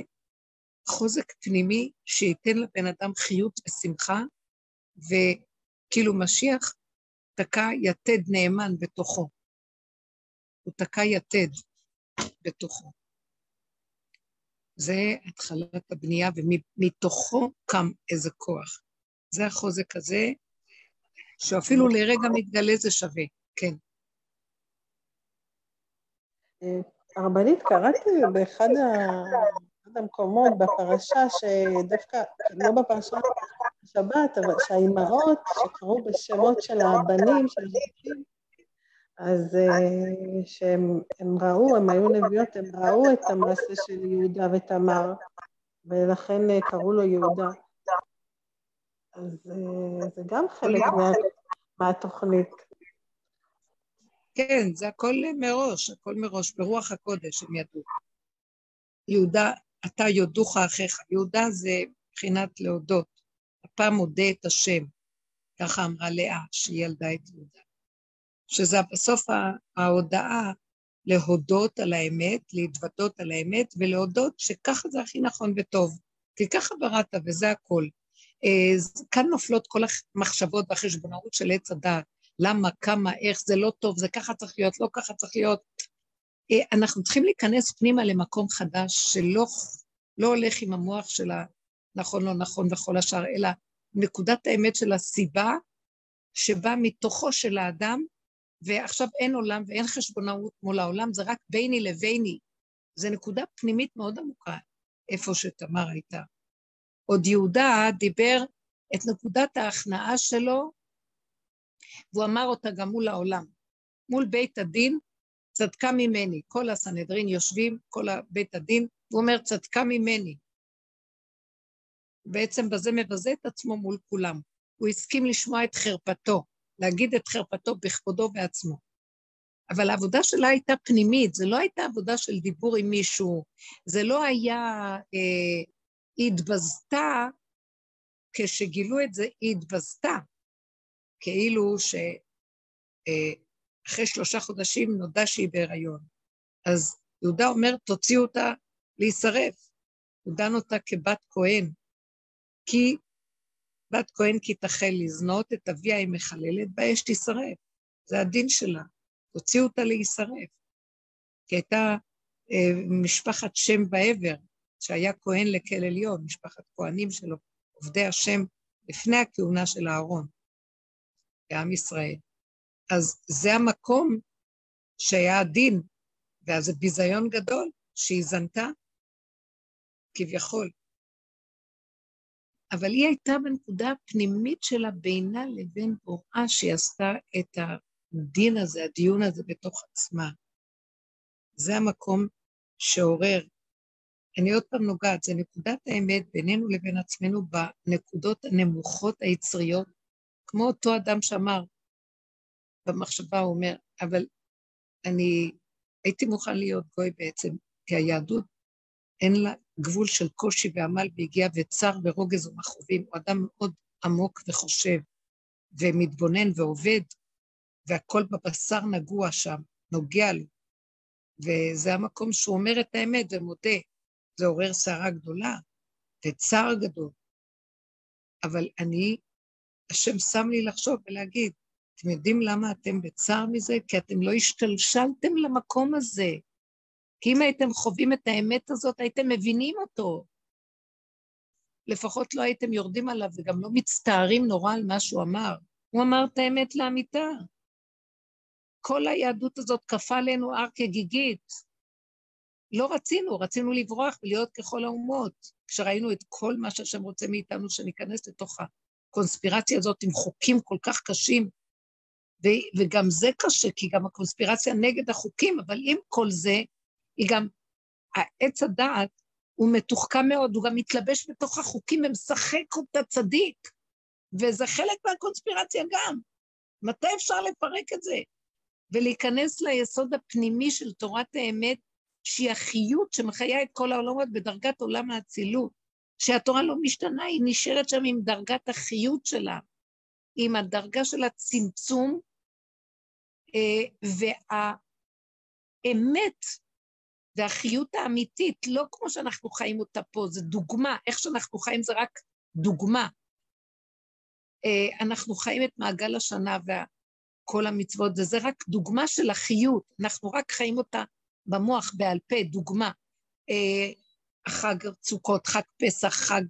חוזק פנימי שייתן לבן אדם חיות ושמחה, וכאילו משיח תקע יתד נאמן בתוכו. הוא תקע יתד בתוכו. זה התחלת הבנייה, ומתוכו קם איזה כוח. זה החוזק הזה, שאפילו לרגע מתגלה זה שווה, כן. הרבנית, קראתי באחד המקומות בפרשה, שדווקא, לא בפרשה בשבת, אבל שהאימהות שקראו בשמות של הבנים, של הילדים, אז אה, שהם ראו, הם היו נביאות, הם ראו את המעשה של יהודה ותמר, ולכן אה, קראו לו יהודה. אז אה, זה גם חלק מה, מהתוכנית. כן, זה הכל מראש, הכל מראש, ברוח הקודש הם ידעו. יהודה, אתה יודוך אחיך. יהודה זה מבחינת להודות. הפעם מודה את השם, ככה אמרה לאה, שהיא ילדה את יהודה. שזה בסוף ההודעה להודות על האמת, להתוודות על האמת, ולהודות שככה זה הכי נכון וטוב. כי ככה בראת, וזה הכל. כאן נופלות כל המחשבות והחשבונאות של עץ הדעת. למה, כמה, איך, זה לא טוב, זה ככה צריך להיות, לא ככה צריך להיות. אה, אנחנו צריכים להיכנס פנימה למקום חדש שלא לא הולך עם המוח של הנכון, לא נכון וכל השאר, אלא נקודת האמת של הסיבה שבאה מתוכו של האדם ועכשיו אין עולם ואין חשבונאות מול העולם, זה רק ביני לביני. זו נקודה פנימית מאוד עמוקה, איפה שתמר הייתה. עוד יהודה דיבר את נקודת ההכנעה שלו, והוא אמר אותה גם מול העולם. מול בית הדין, צדקה ממני. כל הסנהדרין יושבים, כל בית הדין, הוא אומר, צדקה ממני. בעצם בזה מבזה את עצמו מול כולם. הוא הסכים לשמוע את חרפתו. להגיד את חרפתו בכבודו בעצמו. אבל העבודה שלה הייתה פנימית, זה לא הייתה עבודה של דיבור עם מישהו, זה לא היה, אה, התבזתה, כשגילו את זה, היא התבזתה, כאילו שאחרי אה, שלושה חודשים נודע שהיא בהיריון. אז יהודה אומר, תוציאו אותה להישרף. הוא דן אותה כבת כהן, כי בת כהן כי תחל לזנות, את אביה היא מחללת, באש תישרף. זה הדין שלה. תוציאו אותה להישרף. כי הייתה אה, משפחת שם בעבר, שהיה כהן לכל עליון, משפחת כהנים שלו, עובדי השם, לפני הכהונה של אהרון, בעם ישראל. אז זה המקום שהיה הדין, ואז זה ביזיון גדול, שהיא זנתה, כביכול. אבל היא הייתה בנקודה הפנימית שלה בינה לבין בוראה, שהיא עשתה את הדין הזה, הדיון הזה בתוך עצמה. זה המקום שעורר. אני עוד פעם נוגעת, זה נקודת האמת בינינו לבין עצמנו בנקודות הנמוכות היצריות, כמו אותו אדם שאמר במחשבה, הוא אומר, אבל אני הייתי מוכן להיות גוי בעצם, כי היהדות אין לה גבול של קושי ועמל והגיע וצר ורוגז ומכאובים, הוא אדם מאוד עמוק וחושב ומתבונן ועובד, והכל בבשר נגוע שם, נוגע לו. וזה המקום שהוא אומר את האמת ומודה. זה עורר סערה גדולה וצער גדול. אבל אני, השם שם לי לחשוב ולהגיד, אתם יודעים למה אתם בצער מזה? כי אתם לא השתלשלתם למקום הזה. כי אם הייתם חווים את האמת הזאת, הייתם מבינים אותו. לפחות לא הייתם יורדים עליו וגם לא מצטערים נורא על מה שהוא אמר. הוא אמר את האמת לאמיתה. כל היהדות הזאת כפה עלינו הר כגיגית. לא רצינו, רצינו לברוח ולהיות ככל האומות. כשראינו את כל מה שהשם רוצה מאיתנו, שניכנס לתוך הקונספירציה הזאת עם חוקים כל כך קשים, ו- וגם זה קשה, כי גם הקונספירציה נגד החוקים, אבל עם כל זה, היא גם, עץ הדעת הוא מתוחכם מאוד, הוא גם מתלבש בתוך החוקים ומשחק אותה צדיק, וזה חלק מהקונספירציה גם. מתי אפשר לפרק את זה? ולהיכנס ליסוד הפנימי של תורת האמת, שהיא החיות שמחיה את כל העולמות בדרגת עולם האצילות, שהתורה לא משתנה, היא נשארת שם עם דרגת החיות שלה, עם הדרגה של הצמצום, אה, והאמת והחיות האמיתית, לא כמו שאנחנו חיים אותה פה, זה דוגמה, איך שאנחנו חיים זה רק דוגמה. אה, אנחנו חיים את מעגל השנה וכל המצוות, וזה רק דוגמה של החיות, אנחנו רק חיים אותה במוח, בעל פה, דוגמה. אה, חג סוכות, חג פסח, חג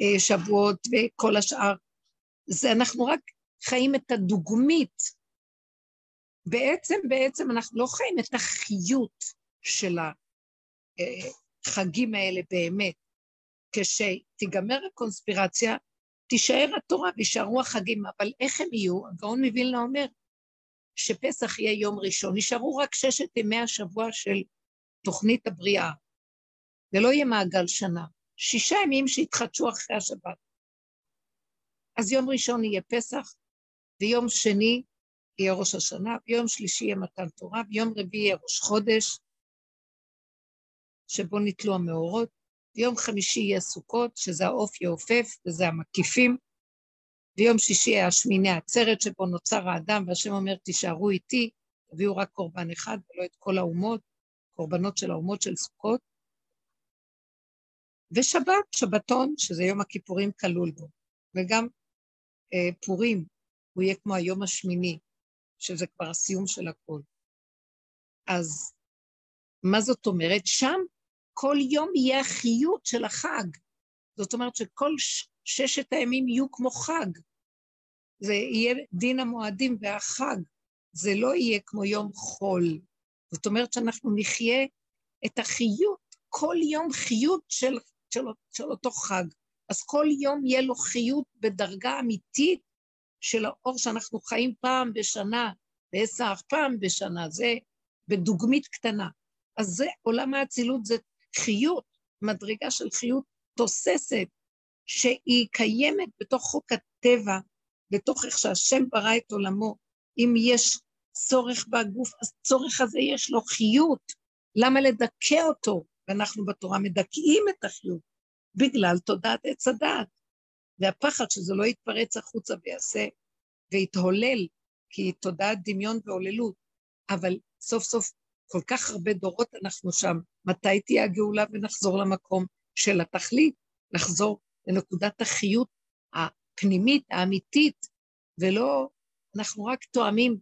אה, שבועות וכל השאר. זה אנחנו רק חיים את הדוגמית. בעצם, בעצם אנחנו לא חיים את החיות של החגים האלה באמת. כשתיגמר הקונספירציה, תישאר התורה ויישארו החגים, אבל איך הם יהיו? הגאון מווילנה אומר שפסח יהיה יום ראשון, נשארו רק ששת ימי השבוע של תוכנית הבריאה. זה לא יהיה מעגל שנה, שישה ימים שיתחדשו אחרי השבת. אז יום ראשון יהיה פסח, ויום שני יהיה ראש השנה, ויום שלישי יהיה מתן תורה, ויום רביעי יהיה ראש חודש, שבו נתלו המאורות, ויום חמישי יהיה סוכות, שזה העוף יעופף, וזה המקיפים, ויום שישי יהיה השמיני עצרת, שבו נוצר האדם, והשם אומר, תישארו איתי, תביאו רק קורבן אחד, ולא את כל האומות, קורבנות של האומות של סוכות. ושבת, שבתון, שזה יום הכיפורים כלול בו, וגם אה, פורים, הוא יהיה כמו היום השמיני, שזה כבר הסיום של הכול. אז מה זאת אומרת? שם כל יום יהיה החיות של החג. זאת אומרת שכל ששת הימים יהיו כמו חג. זה יהיה דין המועדים והחג. זה לא יהיה כמו יום חול. זאת אומרת שאנחנו נחיה את החיות, כל יום חיות של, של, של אותו חג. אז כל יום יהיה לו חיות בדרגה אמיתית של האור שאנחנו חיים פעם בשנה, פסח פעם בשנה, זה בדוגמית קטנה. אז זה, עולם האצילות זה חיות, מדרגה של חיות תוססת, שהיא קיימת בתוך חוק הטבע, בתוך איך שהשם ברא את עולמו. אם יש צורך בגוף, אז צורך הזה יש לו חיות. למה לדכא אותו? ואנחנו בתורה מדכאים את החיות, בגלל תודעת עץ הדעת. והפחד שזה לא יתפרץ החוצה ויעשה, ויתהולל, כי תודעת דמיון והוללות. אבל סוף סוף כל כך הרבה דורות אנחנו שם, מתי תהיה הגאולה ונחזור למקום של התכלית, לחזור לנקודת החיות הפנימית, האמיתית, ולא, אנחנו רק תואמים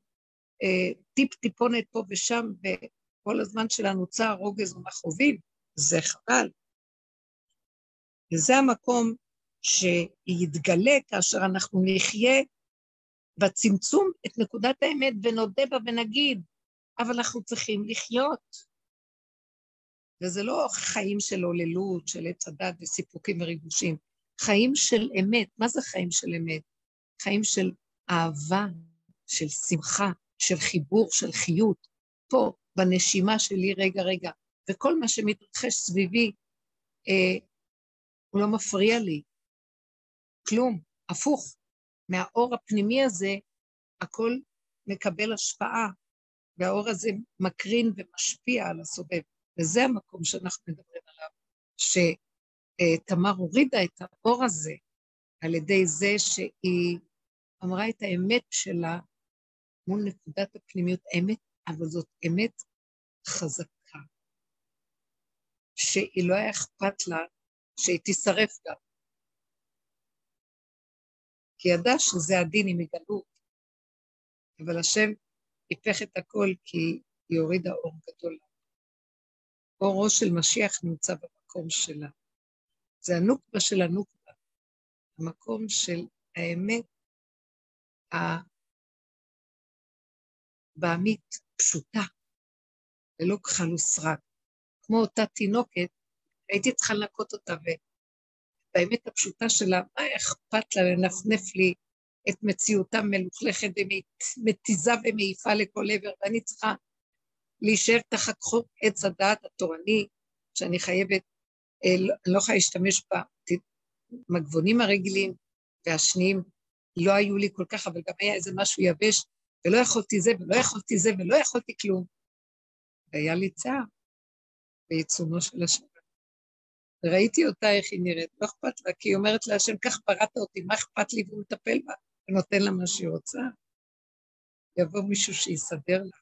אה, טיפ-טיפונת פה ושם, וכל הזמן שלנו צער, רוגז ומכאובים, זה חבל. וזה המקום שיתגלה כאשר אנחנו נחיה בצמצום את נקודת האמת ונודה בה ונגיד, אבל אנחנו צריכים לחיות. וזה לא חיים של הוללות, של עץ הדת וסיפוקים וריגושים, חיים של אמת. מה זה חיים של אמת? חיים של אהבה, של שמחה, של חיבור, של חיות. פה, בנשימה שלי, רגע, רגע, וכל מה שמתרחש סביבי, אה, הוא לא מפריע לי. כלום, הפוך. מהאור הפנימי הזה, הכל מקבל השפעה, והאור הזה מקרין ומשפיע על הסובב. וזה המקום שאנחנו מדברים עליו, שתמר הורידה את האור הזה על ידי זה שהיא אמרה את האמת שלה מול נקודת הפנימיות, אמת, אבל זאת אמת חזקה, שהיא לא היה אכפת לה שהיא תישרף גם. כי ידע שזה הדין עם מגלות, אבל השם היפך את הכל כי היא הורידה אור גדול. אורו של משיח נמצא במקום שלה. זה הנוקבה של הנוקבה, המקום של האמת הבעמית פשוטה, ללא כחל וסרק. כמו אותה תינוקת, הייתי צריכה לנקות אותה, ובאמת הפשוטה שלה, מה אכפת לה לנפנף לי את מציאותם מלוכלכת ומתיזה ומעיפה לכל עבר, ואני צריכה להישאר תחת חוק עץ הדעת התורני, שאני חייבת, אני לא יכולה להשתמש במגבונים הרגילים והשניים, לא היו לי כל כך, אבל גם היה איזה משהו יבש, ולא יכולתי זה, ולא יכולתי זה, ולא יכולתי כלום. והיה לי צער בעיצומו של השבת. וראיתי אותה, איך היא נראית, לא אכפת לה, כי היא אומרת להשם, כך בראת אותי, מה אכפת לי, והוא מטפל בה, ונותן לה מה שהיא רוצה. יבוא מישהו שיסדר לה.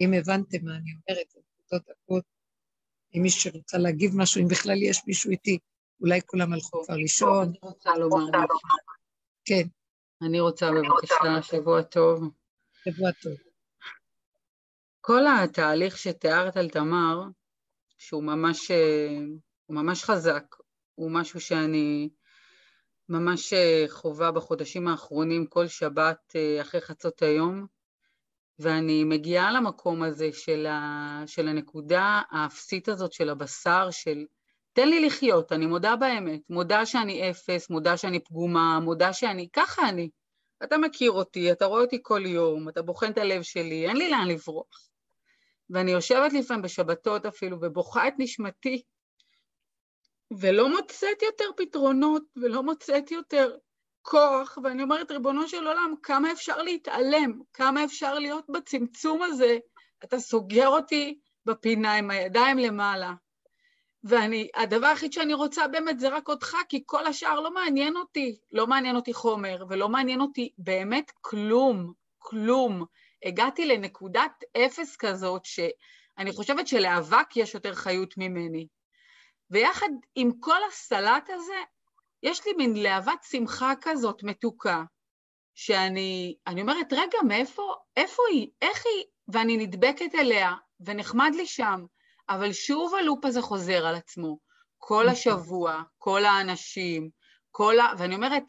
אם הבנתם מה אני אומרת, נקודות דקות, אם מישהו רוצה להגיב משהו, אם בכלל יש מישהו איתי, אולי כולם הלכו כבר לישון. אני רוצה לומר משהו. כן. אני רוצה בבקשה, שבוע טוב. שבוע טוב. כל התהליך שתיארת על תמר, שהוא ממש, הוא ממש חזק, הוא משהו שאני ממש חווה בחודשים האחרונים כל שבת אחרי חצות היום, ואני מגיעה למקום הזה של, ה, של הנקודה האפסית הזאת של הבשר, של תן לי לחיות, אני מודה באמת, מודה שאני אפס, מודה שאני פגומה, מודה שאני, ככה אני. אתה מכיר אותי, אתה רואה אותי כל יום, אתה בוחן את הלב שלי, אין לי לאן לברוח. ואני יושבת לפעמים בשבתות אפילו ובוכה את נשמתי, ולא מוצאת יותר פתרונות, ולא מוצאת יותר כוח, ואני אומרת, ריבונו של עולם, כמה אפשר להתעלם, כמה אפשר להיות בצמצום הזה, אתה סוגר אותי בפינה עם הידיים למעלה. ואני, הדבר היחיד שאני רוצה באמת זה רק אותך, כי כל השאר לא מעניין אותי. לא מעניין אותי חומר, ולא מעניין אותי באמת כלום, כלום. הגעתי לנקודת אפס כזאת, שאני חושבת שלאבק יש יותר חיות ממני. ויחד עם כל הסלט הזה, יש לי מין להבת שמחה כזאת מתוקה, שאני אני אומרת, רגע, מאיפה, איפה היא, איך היא, ואני נדבקת אליה, ונחמד לי שם, אבל שוב הלופ הזה חוזר על עצמו. כל נכון. השבוע, כל האנשים, כל ה... ואני אומרת,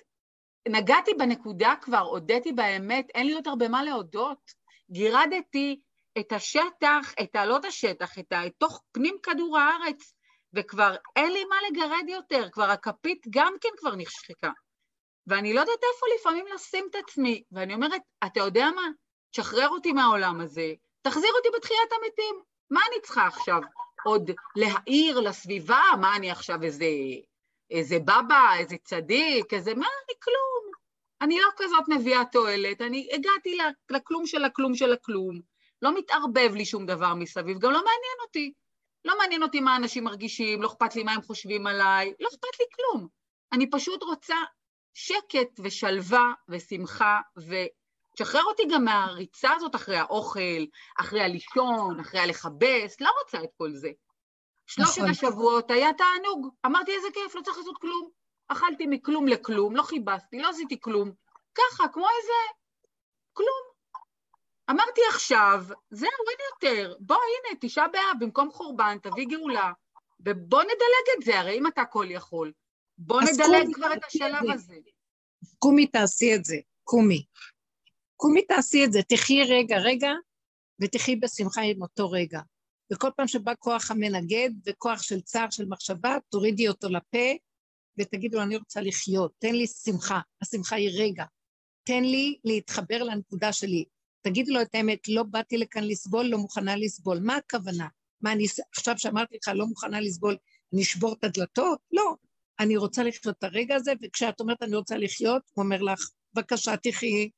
נגעתי בנקודה כבר, הודיתי באמת, אין לי יותר במה להודות. גירדתי את השטח, את ה... לא את השטח, את ה... תוך פנים כדור הארץ, וכבר אין לי מה לגרד יותר, כבר הכפית גם כן כבר נחשקה. ואני לא יודעת איפה לפעמים לשים את עצמי, ואני אומרת, אתה יודע מה? תשחרר אותי מהעולם הזה, תחזיר אותי בתחיית המתים. מה אני צריכה עכשיו? עוד להעיר לסביבה? מה אני עכשיו איזה, איזה בבא, איזה צדיק, איזה מה? אני כלום. אני לא כזאת נביאה תועלת, אני הגעתי לכלום של הכלום של הכלום. לא מתערבב לי שום דבר מסביב, גם לא מעניין אותי. לא מעניין אותי מה אנשים מרגישים, לא אכפת לי מה הם חושבים עליי, לא אכפת לי כלום. אני פשוט רוצה שקט ושלווה ושמחה, ותשחרר אותי גם מהריצה הזאת אחרי האוכל, אחרי הלישון, אחרי הלכבס, לא רוצה את כל זה. שלושת נכון. השבועות היה תענוג, אמרתי איזה כיף, לא צריך לעשות כלום. אכלתי מכלום לכלום, לא חיבסתי, לא עשיתי כלום. ככה, כמו איזה... כלום. אמרתי עכשיו, זהו, אין יותר, בוא הנה, תשעה באב, במקום חורבן, תביא גאולה, ובוא נדלג את זה, הרי אם אתה כל יכול, בוא נדלג כבר את השלב הזה. קומי תעשי את זה, קומי. קומי תעשי את זה, תחי רגע רגע, ותחי בשמחה עם אותו רגע. וכל פעם שבא כוח המנגד וכוח של צער של מחשבה, תורידי אותו לפה ותגידו אני רוצה לחיות, תן לי שמחה, השמחה היא רגע. תן לי להתחבר לנקודה שלי. תגידי לו את האמת, לא באתי לכאן לסבול, לא מוכנה לסבול. מה הכוונה? מה, אני עכשיו שאמרתי לך, לא מוכנה לסבול, נשבור את הדלתות? לא. אני רוצה לחיות את הרגע הזה, וכשאת אומרת אני רוצה לחיות, הוא אומר לך, בבקשה, תחי.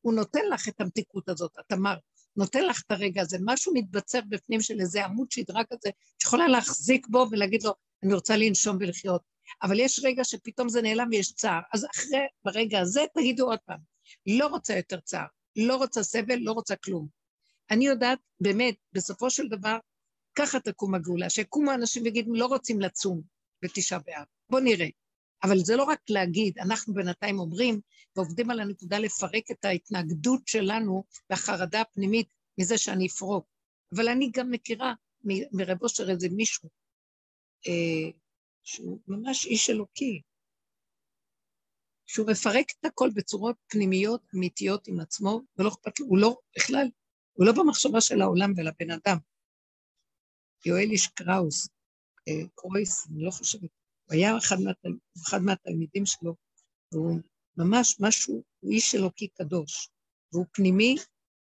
הוא נותן לך את המתיקות הזאת, את אמרת, נותן לך את הרגע הזה, משהו מתבצר בפנים של איזה עמוד שדרה כזה, שיכולה להחזיק בו ולהגיד לו, אני רוצה לנשום ולחיות. אבל יש רגע שפתאום זה נעלם ויש צער. אז אחרי, ברגע הזה, תגידו עוד פעם, לא רוצה יותר צער. לא רוצה סבל, לא רוצה כלום. אני יודעת, באמת, בסופו של דבר, ככה תקום הגאולה, שיקומו אנשים ויגידו, לא רוצים לצום בתשעה באב. בואו נראה. אבל זה לא רק להגיד, אנחנו בינתיים אומרים ועובדים על הנקודה לפרק את ההתנגדות שלנו והחרדה הפנימית מזה שאני אפרוק. אבל אני גם מכירה מרב אושר איזה מישהו אה, שהוא ממש איש אלוקי, שהוא מפרק את הכל בצורות פנימיות אמיתיות עם עצמו, ולא אכפת לו, הוא לא, בכלל, הוא לא במחשבה של העולם ולבן אדם. יואל איש קראוס, אה, קרויס, אני לא חושבת, הוא היה אחד, מהתל... אחד מהתלמידים שלו, והוא ממש משהו, הוא איש אלוקי קדוש, והוא פנימי,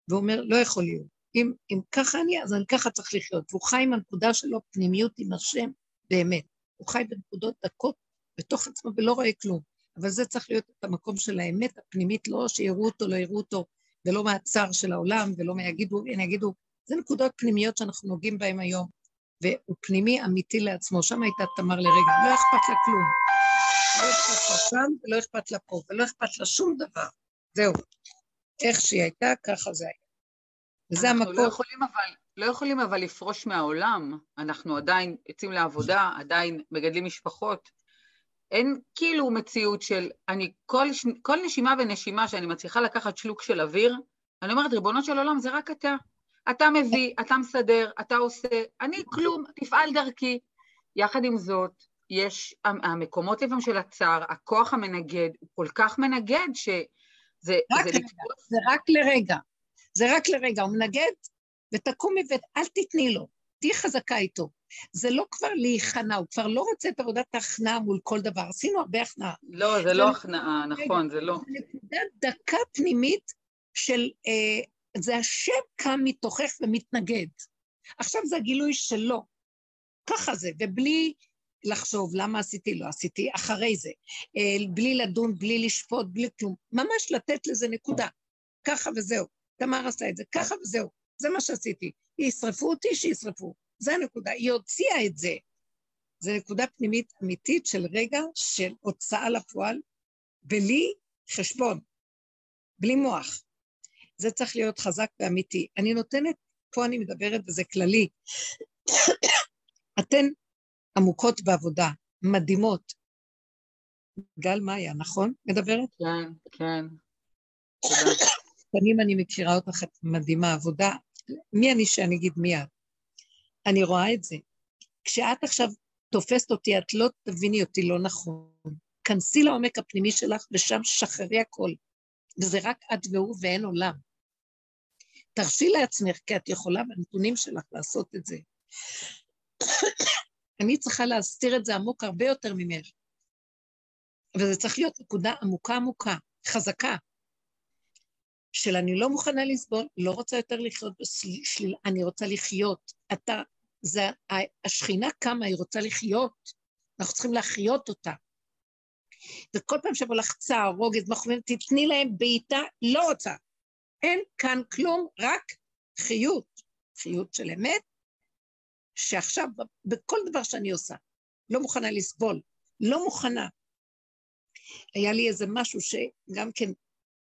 והוא אומר, לא יכול להיות. אם, אם ככה אני, אז אני ככה צריך לחיות. והוא חי עם הנקודה שלו, פנימיות עם השם, באמת. הוא חי בנקודות דקות בתוך עצמו ולא רואה כלום. אבל זה צריך להיות את המקום של האמת הפנימית, לא שיראו אותו, לא יראו אותו, ולא מהצער של העולם, ולא מה יגידו, הנה יגידו, זה נקודות פנימיות שאנחנו נוגעים בהן היום, והוא פנימי אמיתי לעצמו. שם הייתה תמר לרגע, לא אכפת לה כלום. לא אכפת לה שם, ולא אכפת לה פה, ולא אכפת לה שום דבר. זהו. איך שהיא הייתה, ככה זה היה. וזה המקום... אנחנו לא יכולים אבל, לא יכולים אבל לפרוש מהעולם. אנחנו עדיין יוצאים לעבודה, עדיין מגדלים משפחות. אין כאילו מציאות של, אני כל, כל נשימה ונשימה שאני מצליחה לקחת שלוק של אוויר, אני אומרת, ריבונו של עולם, זה רק אתה. אתה מביא, אתה מסדר, אתה עושה, אני כלום, תפעל דרכי. יחד עם זאת, יש, המקומות לפעמים של הצער, הכוח המנגד, הוא כל כך מנגד שזה... רק זה, רגע, לתפוס... זה רק לרגע. זה רק לרגע, הוא מנגד, ותקומי ואל תתני לו, תהיי חזקה איתו. זה לא כבר להיכנע, הוא כבר לא רוצה את עבודת ההכנעה מול כל דבר. עשינו הרבה הכנעה. לא, זה, לא הכנעה, נכון, זה לא. נקודת דקה פנימית של, אה, זה השם קם מתוכך ומתנגד. עכשיו זה הגילוי שלו. ככה זה, ובלי לחשוב למה עשיתי, לא עשיתי, אחרי זה. אה, בלי לדון, בלי לשפוט, בלי כלום. ממש לתת לזה נקודה. ככה וזהו. תמר עשה את זה, ככה וזהו. זה מה שעשיתי. ישרפו אותי, שישרפו. זה הנקודה. היא הוציאה את זה. זו נקודה פנימית אמיתית של רגע של הוצאה לפועל, בלי חשבון, בלי מוח. זה צריך להיות חזק ואמיתי. אני נותנת, פה אני מדברת וזה כללי, אתן עמוקות בעבודה, מדהימות. גל מאיה, נכון? מדברת? כן, כן. תודה. שנים אני מכירה אותך, את מדהימה, עבודה. מי אני שאני אגיד מי את? אני רואה את זה. כשאת עכשיו תופסת אותי, את לא תביני אותי לא נכון. כנסי לעומק הפנימי שלך ושם שחררי הכל. וזה רק את והוא ואין עולם. תרשי לעצמך, כי את יכולה בנתונים שלך לעשות את זה. אני צריכה להסתיר את זה עמוק הרבה יותר ממך. וזה צריך להיות נקודה עמוקה עמוקה, חזקה, של אני לא מוכנה לסבול, לא רוצה יותר לחיות בשלילה, אני רוצה לחיות. אתה, זה, השכינה קמה, היא רוצה לחיות, אנחנו צריכים להחיות אותה. וכל פעם שבוא לך צער, רוגז, מחמיר, תתני להם בעיטה, לא רוצה. אין כאן כלום, רק חיות, חיות של אמת, שעכשיו, בכל דבר שאני עושה, לא מוכנה לסבול, לא מוכנה. היה לי איזה משהו שגם כן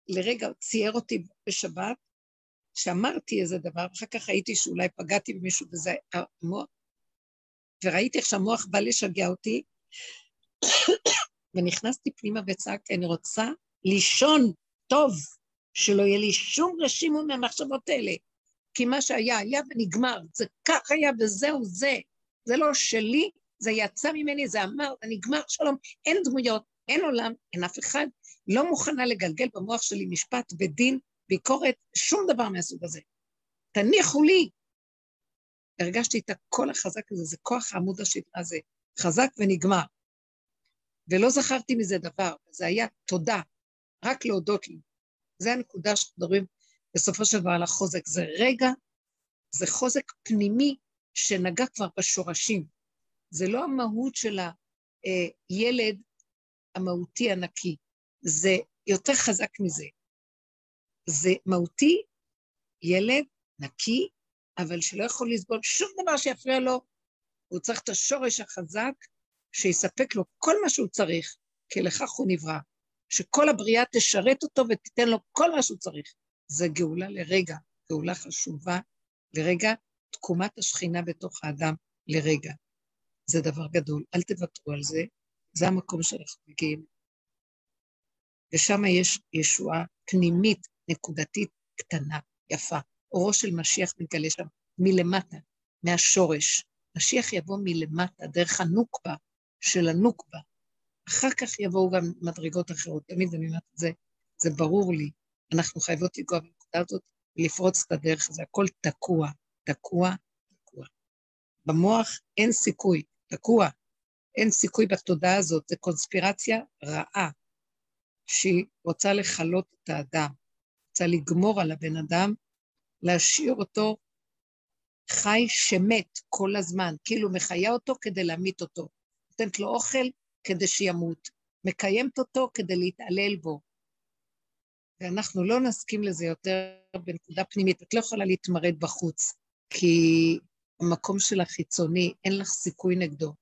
לרגע צייר אותי בשבת, שאמרתי איזה דבר, אחר כך ראיתי שאולי פגעתי במישהו וזה המוח, וראיתי איך שהמוח בא לשגע אותי, ונכנסתי פנימה וצעקתי, אני רוצה לישון טוב, שלא יהיה לי שום רשימו מהמחשבות האלה. כי מה שהיה, היה ונגמר, זה כך היה וזהו זה. זה לא שלי, זה יצא ממני, זה אמר, זה נגמר, שלום, אין דמויות, אין עולם, אין אף אחד, לא מוכנה לגלגל במוח שלי משפט ודין, ביקורת, שום דבר מהסוג הזה. תניחו לי. הרגשתי את הקול החזק הזה, זה כוח עמוד השדרה הזה, חזק ונגמר. ולא זכרתי מזה דבר, זה היה תודה, רק להודות לי. זה הנקודה שאנחנו מדברים בסופו של דבר על החוזק. זה רגע, זה חוזק פנימי שנגע כבר בשורשים. זה לא המהות של הילד המהותי הנקי, זה יותר חזק מזה. זה מהותי, ילד נקי, אבל שלא יכול לסבול שום דבר שיפריע לו, הוא צריך את השורש החזק שיספק לו כל מה שהוא צריך, כי לכך הוא נברא. שכל הבריאה תשרת אותו ותיתן לו כל מה שהוא צריך. זה גאולה לרגע, גאולה חשובה לרגע, תקומת השכינה בתוך האדם לרגע. זה דבר גדול, אל תוותרו על זה, זה המקום שאנחנו מגיעים. ושם יש ישועה פנימית, נקודתית, קטנה, יפה. אורו של משיח מתגלה שם מלמטה, מהשורש. משיח יבוא מלמטה, דרך הנוקבה של הנוקבה. אחר כך יבואו גם מדרגות אחרות. תמיד אני אומרת את זה, זה ברור לי. אנחנו חייבות לגוע בנקודה הזאת ולפרוץ את הדרך הזו. הכל תקוע, תקוע, תקוע. במוח אין סיכוי, תקוע. אין סיכוי בתודעה הזאת, זה קונספירציה רעה. שהיא רוצה לכלות את האדם, רוצה לגמור על הבן אדם, להשאיר אותו חי שמת כל הזמן, כאילו מחיה אותו כדי להמית אותו. נותנת לו אוכל כדי שימות, מקיימת אותו כדי להתעלל בו. ואנחנו לא נסכים לזה יותר בנקודה פנימית. את לא יכולה להתמרד בחוץ, כי המקום של החיצוני, אין לך סיכוי נגדו.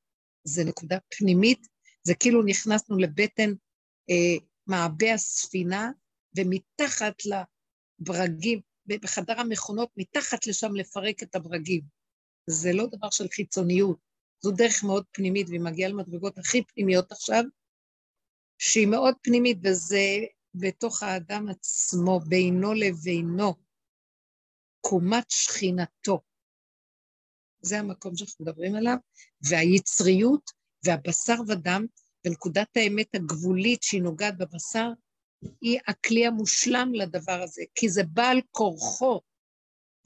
זה נקודה פנימית, זה כאילו נכנסנו לבטן אה, מעבה הספינה, ומתחת לברגים, בחדר המכונות, מתחת לשם לפרק את הברגים. זה לא דבר של חיצוניות, זו דרך מאוד פנימית, והיא מגיעה למדרגות הכי פנימיות עכשיו, שהיא מאוד פנימית, וזה בתוך האדם עצמו, בינו לבינו, קומת שכינתו. זה המקום שאנחנו מדברים עליו, והיצריות והבשר ודם, ונקודת האמת הגבולית שהיא נוגעת בבשר, היא הכלי המושלם לדבר הזה, כי זה בעל כורחו,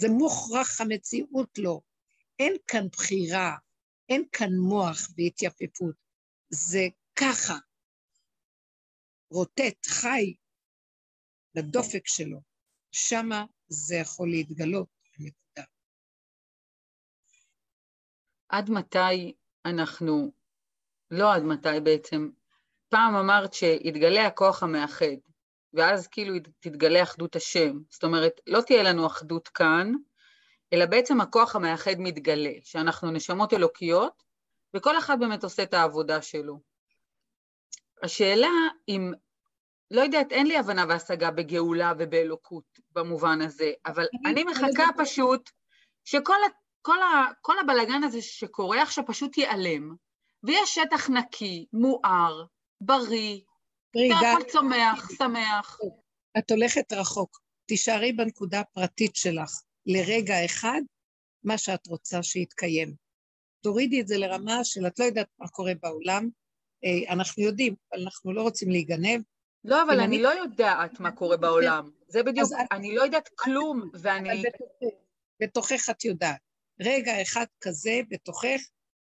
זה מוכרח המציאות לו. אין כאן בחירה, אין כאן מוח והתייפפות, זה ככה, רוטט, חי, לדופק שלו, שמה זה יכול להתגלות, נקודה. עד מתי אנחנו, לא עד מתי בעצם, פעם אמרת שיתגלה הכוח המאחד, ואז כאילו תתגלה אחדות השם. זאת אומרת, לא תהיה לנו אחדות כאן, אלא בעצם הכוח המאחד מתגלה, שאנחנו נשמות אלוקיות, וכל אחד באמת עושה את העבודה שלו. השאלה אם, לא יודעת, אין לי הבנה והשגה בגאולה ובאלוקות במובן הזה, אבל אני מחכה פשוט שכל כל ה, כל הבלגן הזה שקורה עכשיו פשוט ייעלם, ויש שטח נקי, מואר, בריא, והכל צומח, שמח. את הולכת רחוק. תישארי בנקודה הפרטית שלך, לרגע אחד, מה שאת רוצה שיתקיים. תורידי את זה לרמה של את לא יודעת מה קורה בעולם, אה, אנחנו יודעים, אבל אנחנו לא רוצים להיגנב. לא, אבל אני, אני לא יודעת מה קורה בעולם. זה בדיוק, אני לא יודעת כלום, ואני... בתוכך את יודעת. רגע אחד כזה בתוכך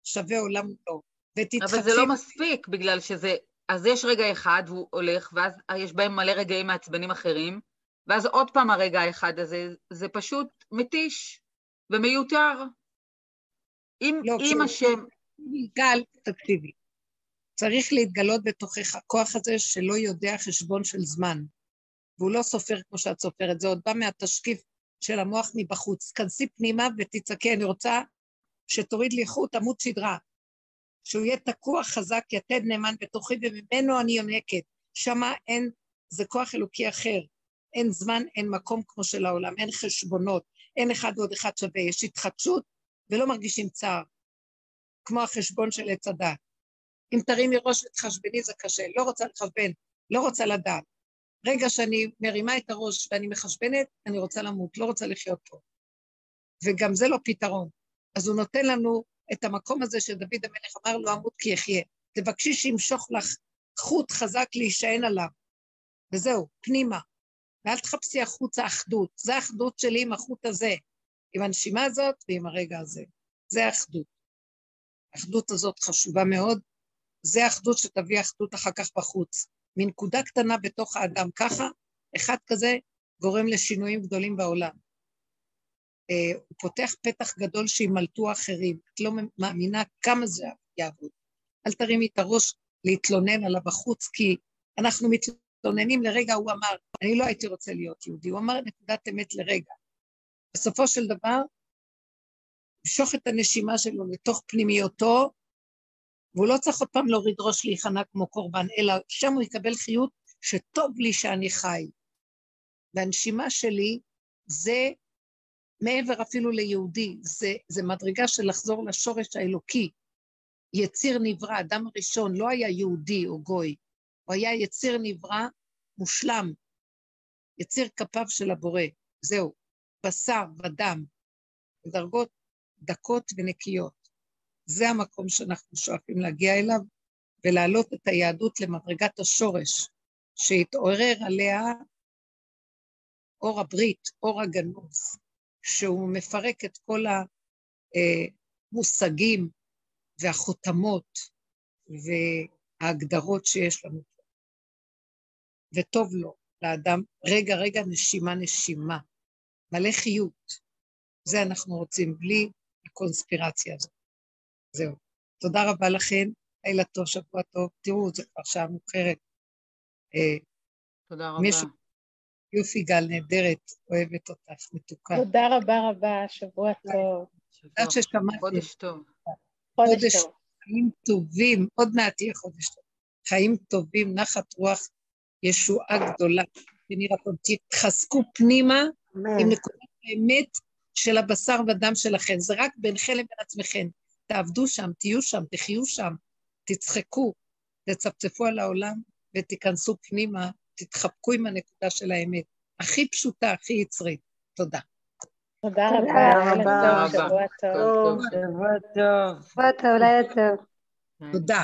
שווה עולם לא. ותתחצי... אבל זה לא מספיק, בגלל שזה... אז יש רגע אחד והוא הולך, ואז יש בהם מלא רגעים מעצבנים אחרים, ואז עוד פעם הרגע האחד הזה, זה פשוט מתיש ומיותר. אם, לא, אם השם... גל, תקשיבי. צריך להתגלות בתוכך הכוח הזה שלא יודע חשבון של זמן, והוא לא סופר כמו שאת סופרת, זה עוד בא מהתשקיף של המוח מבחוץ. כנסי פנימה ותצעקי, אני רוצה שתוריד לי חוט עמוד שדרה, שהוא יהיה תקוע חזק, יתד נאמן בתוכי, וממנו אני יונקת. שמה אין, זה כוח אלוקי אחר. אין זמן, אין מקום כמו של העולם, אין חשבונות, אין אחד ועוד אחד שווה, יש התחדשות ולא מרגישים צער, כמו החשבון של עץ הדת. אם תרימי ראש ותחשבני זה קשה, לא רוצה לחשבן, לא רוצה לדעת. רגע שאני מרימה את הראש ואני מחשבנת, אני רוצה למות, לא רוצה לחיות פה. וגם זה לא פתרון. אז הוא נותן לנו את המקום הזה שדוד המלך אמר לו, אמות כי אחיה. תבקשי שימשוך לך חוט חזק להישען עליו. וזהו, פנימה. ואל תחפשי החוצה אחדות. זה האחדות שלי עם החוט הזה, עם הנשימה הזאת ועם הרגע הזה. זה האחדות. האחדות הזאת חשובה מאוד. זה האחדות שתביא אחדות אחר כך בחוץ. מנקודה קטנה בתוך האדם ככה, אחד כזה גורם לשינויים גדולים בעולם. Uh, הוא פותח פתח גדול שימלטו אחרים. את לא מאמינה כמה זה יעבוד. אל תרימי את הראש להתלונן עליו בחוץ, כי אנחנו מתלוננים לרגע, הוא אמר, אני לא הייתי רוצה להיות יהודי. הוא אמר נקודת אמת לרגע. בסופו של דבר, למשוך את הנשימה שלו לתוך פנימיותו, והוא לא צריך עוד פעם להוריד ראש להיכנע כמו קורבן, אלא שם הוא יקבל חיות שטוב לי שאני חי. והנשימה שלי זה מעבר אפילו ליהודי, זה, זה מדרגה של לחזור לשורש האלוקי. יציר נברא, אדם הראשון לא היה יהודי או גוי, הוא היה יציר נברא מושלם, יציר כפיו של הבורא, זהו, בשר ודם, דרגות דקות ונקיות. זה המקום שאנחנו שואפים להגיע אליו, ולהעלות את היהדות למדרגת השורש, שהתעורר עליה אור הברית, אור הגנוז, שהוא מפרק את כל המושגים והחותמות וההגדרות שיש לנו. וטוב לו, לאדם, רגע, רגע, נשימה, נשימה. מלא חיות. זה אנחנו רוצים, בלי הקונספירציה הזאת. זהו. תודה רבה לכם, לילה טוב, שבוע טוב. תראו, זה כבר שעה מאוחרת. אה, תודה רבה. מישהו, יופי גל, נהדרת, אוהבת אותך, מתוקה. תודה רבה רבה, שבוע טוב. תודה ששמעתי. חודש טוב. חודש טוב. חיים טובים, עוד מעט יהיה חודש טוב. חיים טובים, נחת רוח, ישועה גדולה. תתחזקו פנימה עם נקודת האמת של הבשר ודם שלכם. זה רק ביניכם לבין עצמכם. תעבדו שם, תהיו שם, תחיו שם, תצחקו, תצפצפו על העולם ותיכנסו פנימה, תתחבקו עם הנקודה של האמת. הכי פשוטה, הכי יצרית. תודה. תודה רבה. תודה רבה. שבוע טוב. שבוע טוב. שבוע טוב, לילה טוב. תודה.